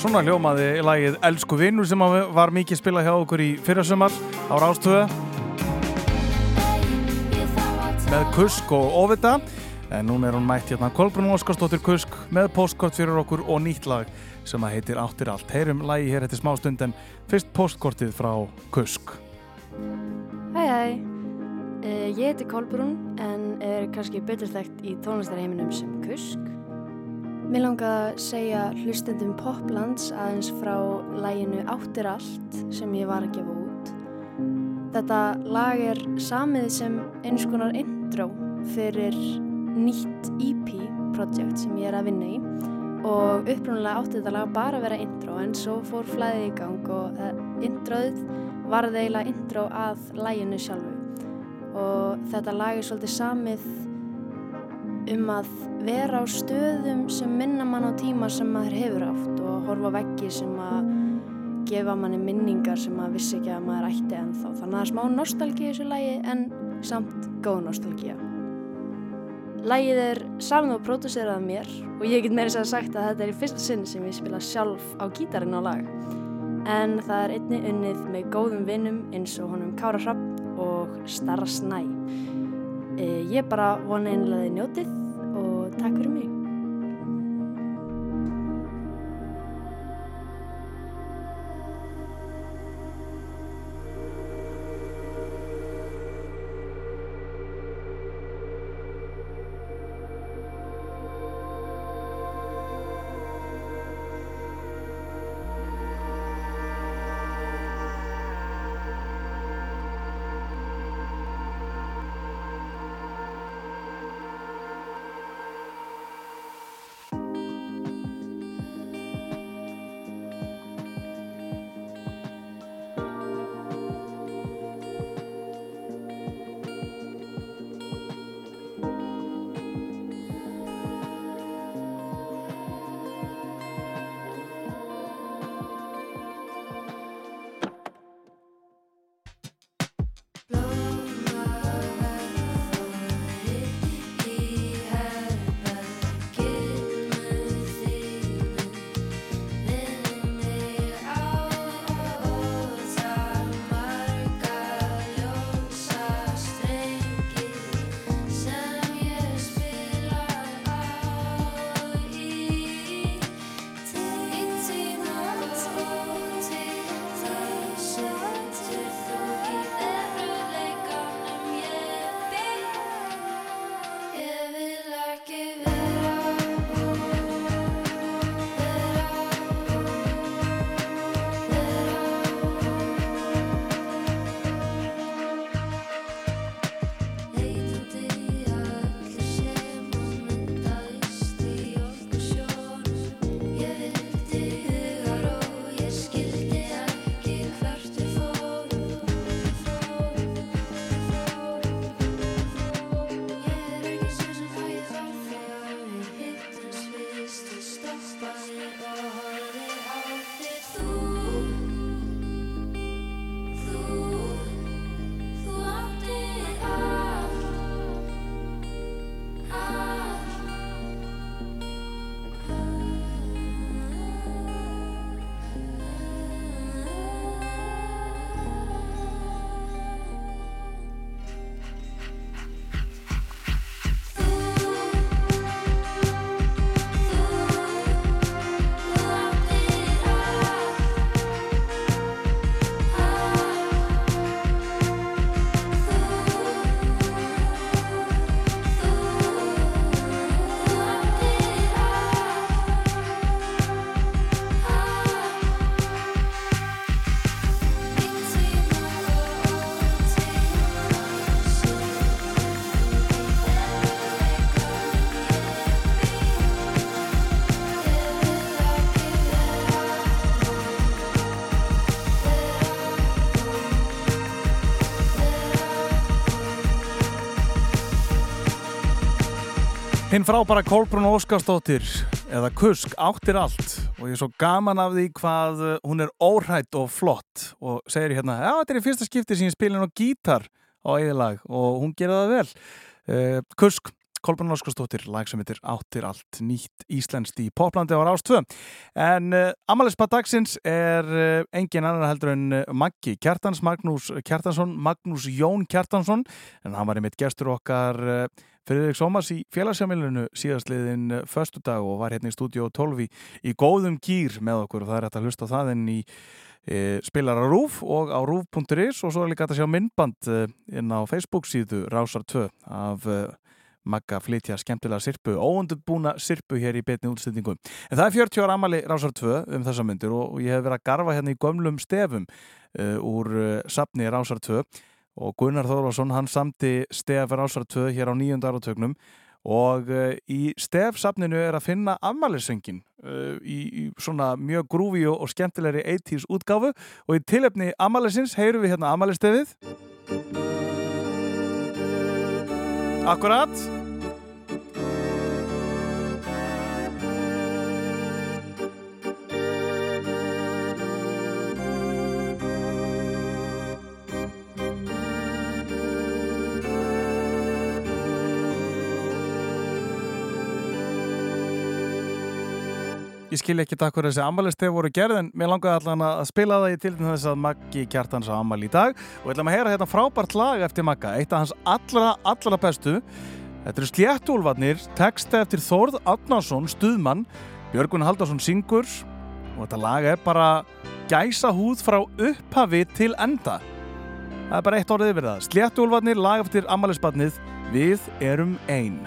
Svona hljómaði lagið Elsku Vinnur sem var mikið spilað hjá okkur í fyrrasumar á Rástöðu með Kusk og Óvita. En núna er hún mætt hérna Kolbrún Óskarsdóttir Kusk með postkort fyrir okkur og nýtt lag sem að heitir Áttir allt. Heyrum lagi hér eftir smá stund en fyrst postkortið frá Kusk. Hæ hæ, uh, ég heiti Kolbrún en er kannski betur þekkt í tónlistarheiminum sem Kusk. Mér langaði að segja hlustendum Poplands aðeins frá læginu Áttir allt sem ég var að gefa út. Þetta lag er samið sem eins konar intro fyrir nýtt EP-projekt sem ég er að vinna í og upprunalega átti þetta lag bara að vera intro en svo fór flæðið í gang og uh, introið var það eiginlega intro að læginu sjálfu og þetta lag er svolítið samið um að vera á stöðum sem minna mann á tíma sem maður hefur átt og horfa á veggi sem að gefa manni minningar sem maður vissi ekki að maður ætti ennþá. Þannig að það er smá nostalgía í þessu lægi en samt góð nostalgía. Lægið er saman og pródúserað mér og ég get meira sér sagt að þetta er í fyrsta sinn sem ég spila sjálf á gítarinn á lag. En það er einni unnið með góðum vinnum eins og honum Kára Hrapp og Starra Snæ. E, ég bara vona einlega þið njótið og takk fyrir mig. Hinn frábæra Kolbrún Óskarsdóttir eða Kusk áttir allt. Og ég er svo gaman af því hvað uh, hún er óhrætt og flott og segir hérna, já þetta er í fyrsta skipti sem ég spilin á gítar á eðilag og hún gerir það vel. Uh, Kusk, Kolbrún Óskarsdóttir lag sem heitir Áttir allt nýtt íslenskt í poplandi á Rástvö en uh, Amalisbad dagsins er uh, engin annar heldur en Maggi Kjartans, Magnús Kjartansson Magnús Jón Kjartansson. En hann var einmitt gestur okkar Friðrik Sómas í félagsjamilinu síðastliðin förstu dag og var hérna í stúdíu 12 í, í góðum gýr með okkur. Og það er hægt að hlusta það inn í e, spilar á RÚF og á RÚF.is og svo er líka hægt að sjá myndband e, inn á Facebook síðu Rásar 2 af e, Magga flytja skemmtilega sirpu, óundubúna sirpu hér í betni útstendingu. En það er 40 ára amali Rásar 2 um þessa myndir og, og ég hef verið að garfa hérna í gömlum stefum e, úr sapni Rásar 2 og Gunnar Þórlásson hann samti stef Rásar 2 hér á nýjönda áratögnum og uh, í stefsafninu er að finna afmælisöngin uh, í, í svona mjög grúfi og, skemmtilegri 80s útgáfu. Og í tilefni afmælisins heyrum við hérna afmælistefið Akkurat Ég skil ekki takk fyrir þessi ammælistef voru gerð en mér langaði allan að spila það í tilfinn þess að Maggi Kjartans á ammæli í dag. Og við ætlum að heyra hérna frábært lag eftir Magga, eitt af hans allra, allra bestu. Þetta eru Sléttúlfarnir, texta eftir Þórð Átnarsson, stuðmann. Björgun Haldarsson syngur. Og þetta lag er bara gæsa húð frá upphafi til enda. Það er bara eitt orðið yfir það. Sléttúlfarnir, lag eftir ammælisbarnið Við erum ein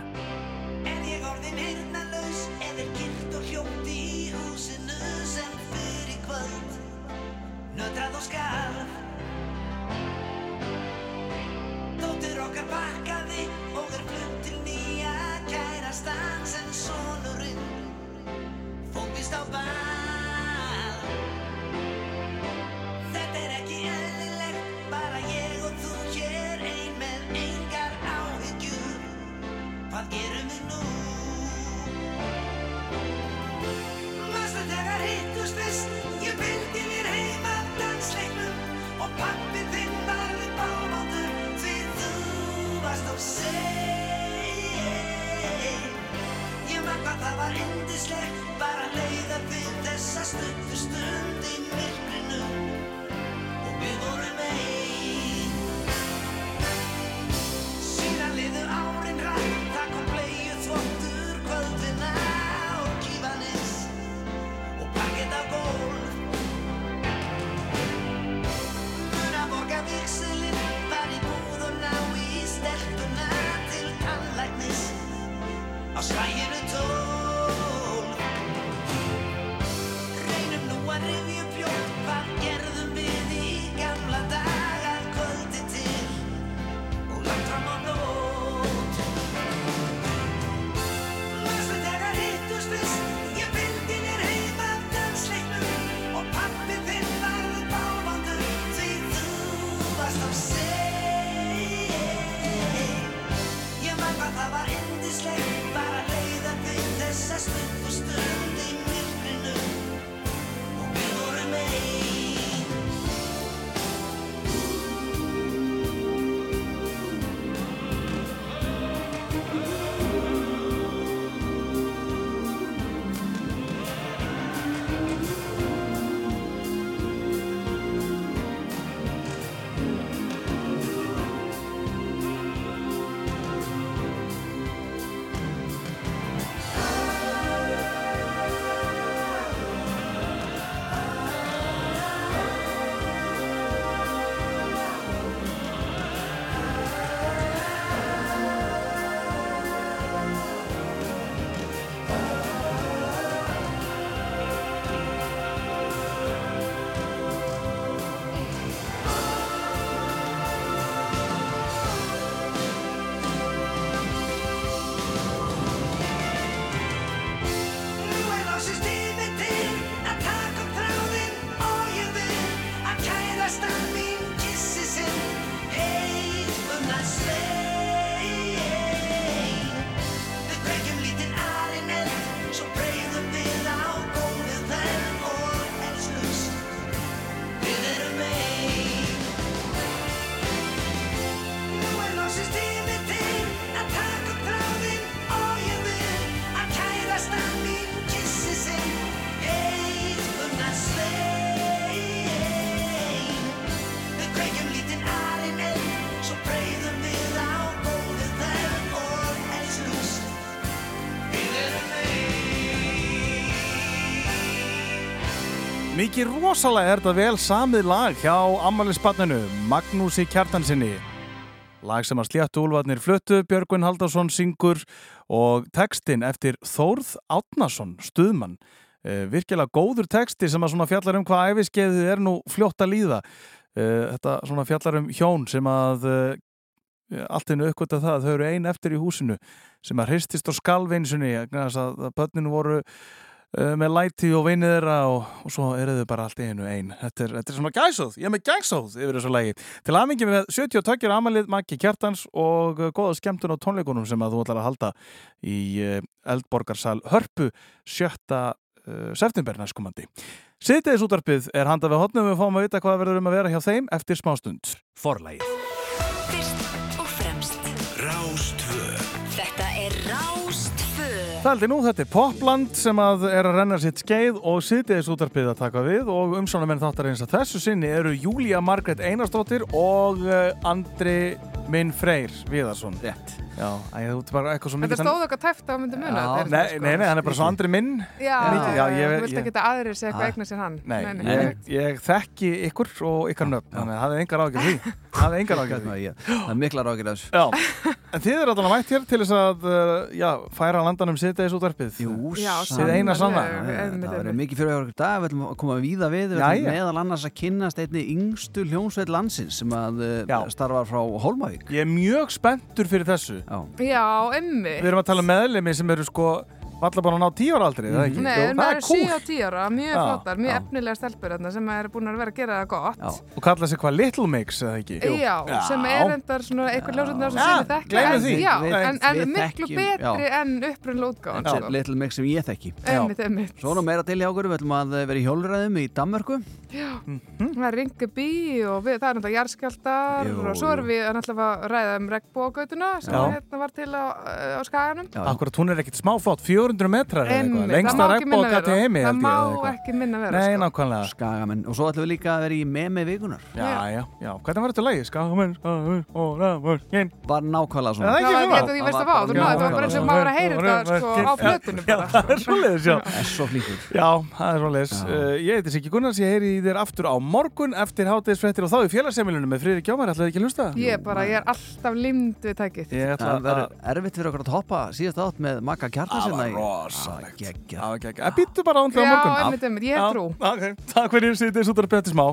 seg. Ég man hvað það var indislegt, bara leiða við þessa stuttu stund í myrkrinu og við vorum einn. Á slæginu tólf. Reynum nú að rifja fljótt, hvað gerðum Mikið rosalega er þetta vel samið lag hjá ammælisbarninu Magnúsi Kjartansinni. Lag sem að sléttu úlfarnir fluttu, Björgvin Haldarsson syngur og textin eftir Þórð Átnason, stuðmann. Uh, virkilega góður texti sem að fjallar um hvað æfiskeiðið er nú fljótt að líða. Uh, þetta fjallar um hjón sem að uh, allt einu uppgötta það að þau eru ein eftir í húsinu sem að hristist á skalvinsunni að, börninu voru með læti og vinið þeirra og, og svo eru þau bara allt einu ein þetta er, þetta er svona gæsóð, ég er með gæsóð yfir þessu lægi. Til aðmingi með 72 amalið Maggi Kjartans og uh, góða skemmtun á tónleikunum sem að þú ætlar að halda í uh, Eldborgarsal Hörpu 7. Uh, september næstkomandi. Sýtiðis útarpið er handað við hotnum við fáum að vita hvað verður um að vera hjá þeim eftir smástund. Forlægið. Það heldur nú, þetta er Popland sem að er að renna sitt skeið og sýtiðis útarpið að taka við og umsónamenn þáttar eins að þessu sinni eru Júlía Margrét Einarsdóttir og uh, Andri Minn Freyr Viðarsson. Rétt. Já, þú ert bara eitthvað svo Þetta mikið stóð eitthvað tæft á myndi muna þetta er Nei, þetta, sko. nei, nei, hann er bara svo Andri Minn. Já, Mikið- já, ég, þú vilt ekki að aðrir segja eitthvað eignar sér hann Nei, nei. ég, ég þekki ykkur og ykkar nöfn, þannig að hafið engar ágjör því. <laughs> Hafið engar ágjör því. Það er miklar ágjör þessu. Já, en þið eru alltaf mætt hér til þess að uh, já, færa landanum. Jú, Já, Þið eina sanna. einmitt, Það verður mikið fyrir okkur dag, við ætlum að koma víða við, við ætlum meðal Já, emmi Við erum að tala um meðlemi sem eru sko valla bara að ná tíu ára aldrei, það ekki? Nei, Jú, en það maður er er 7 cool. og 10 ára, mjög Já, flottar, mjög já. efnilega stelpur þarna sem eru búin að vera að gera það gott Já. Og kalla sig hvað Little Mix, eða ekki? Já, sem er endar svona eitthvað hljóðsöndar sem við þekkja gleymum en- því. Já, Við- en, en við miklu þekkjum, betri já. en upprunn lótgáðan Sem Little Mix sem ég þekki. Einmitt, einmitt. Svo nú meira til hjá okkur, við ætlum að vera í hjólræðum í Danmörku. Já, Mhm. það er Ringaby og við, það er náttúrulega jarðskjaldar Jú, og svo erum við náttúrulega að ræða um regnbógautuna sem hérna var til á, á skaganum Akkurat, hún er ekkit smáflott, 400 metrar það ekki minna regnbóka til heimi Það má eða eitthvað. ekki minna vera, Nei, sko. nákvæmlega Skagamenn. Og svo ætlum við líka að vera í memi vikunar. Já, já, já, hvernig var þetta lagi? Skagamenn, skagamenn, rafurkinn Var nákvæmlega svona. Er það ekki Já, svona? ég veit að að vá, það var bara eins og maður var að heyra þetta sko á flötinu Já, bara það er svoleiðis, já Er svo flíkur. Já, það er uh, Ég heiti Siggi Gunnars, ég heyri í þér aftur á morgun eftir hátegisfrettir og þá í félagsemilunum með Friðrik Jómar, ætlaði ekki að hlusta? Ég er bara, ég er alltaf limd við tækið Ég ætla Það verður erfitt fyrir okkur að hoppa síðast átt með Magga Kjartasinna Það var rosalegt. Það var ekki, að býttu bara á hún til á Já, morgun. einmitt, einmitt, ég Já, trú. Takk fyrir, sýtið, svo þetta er betur smá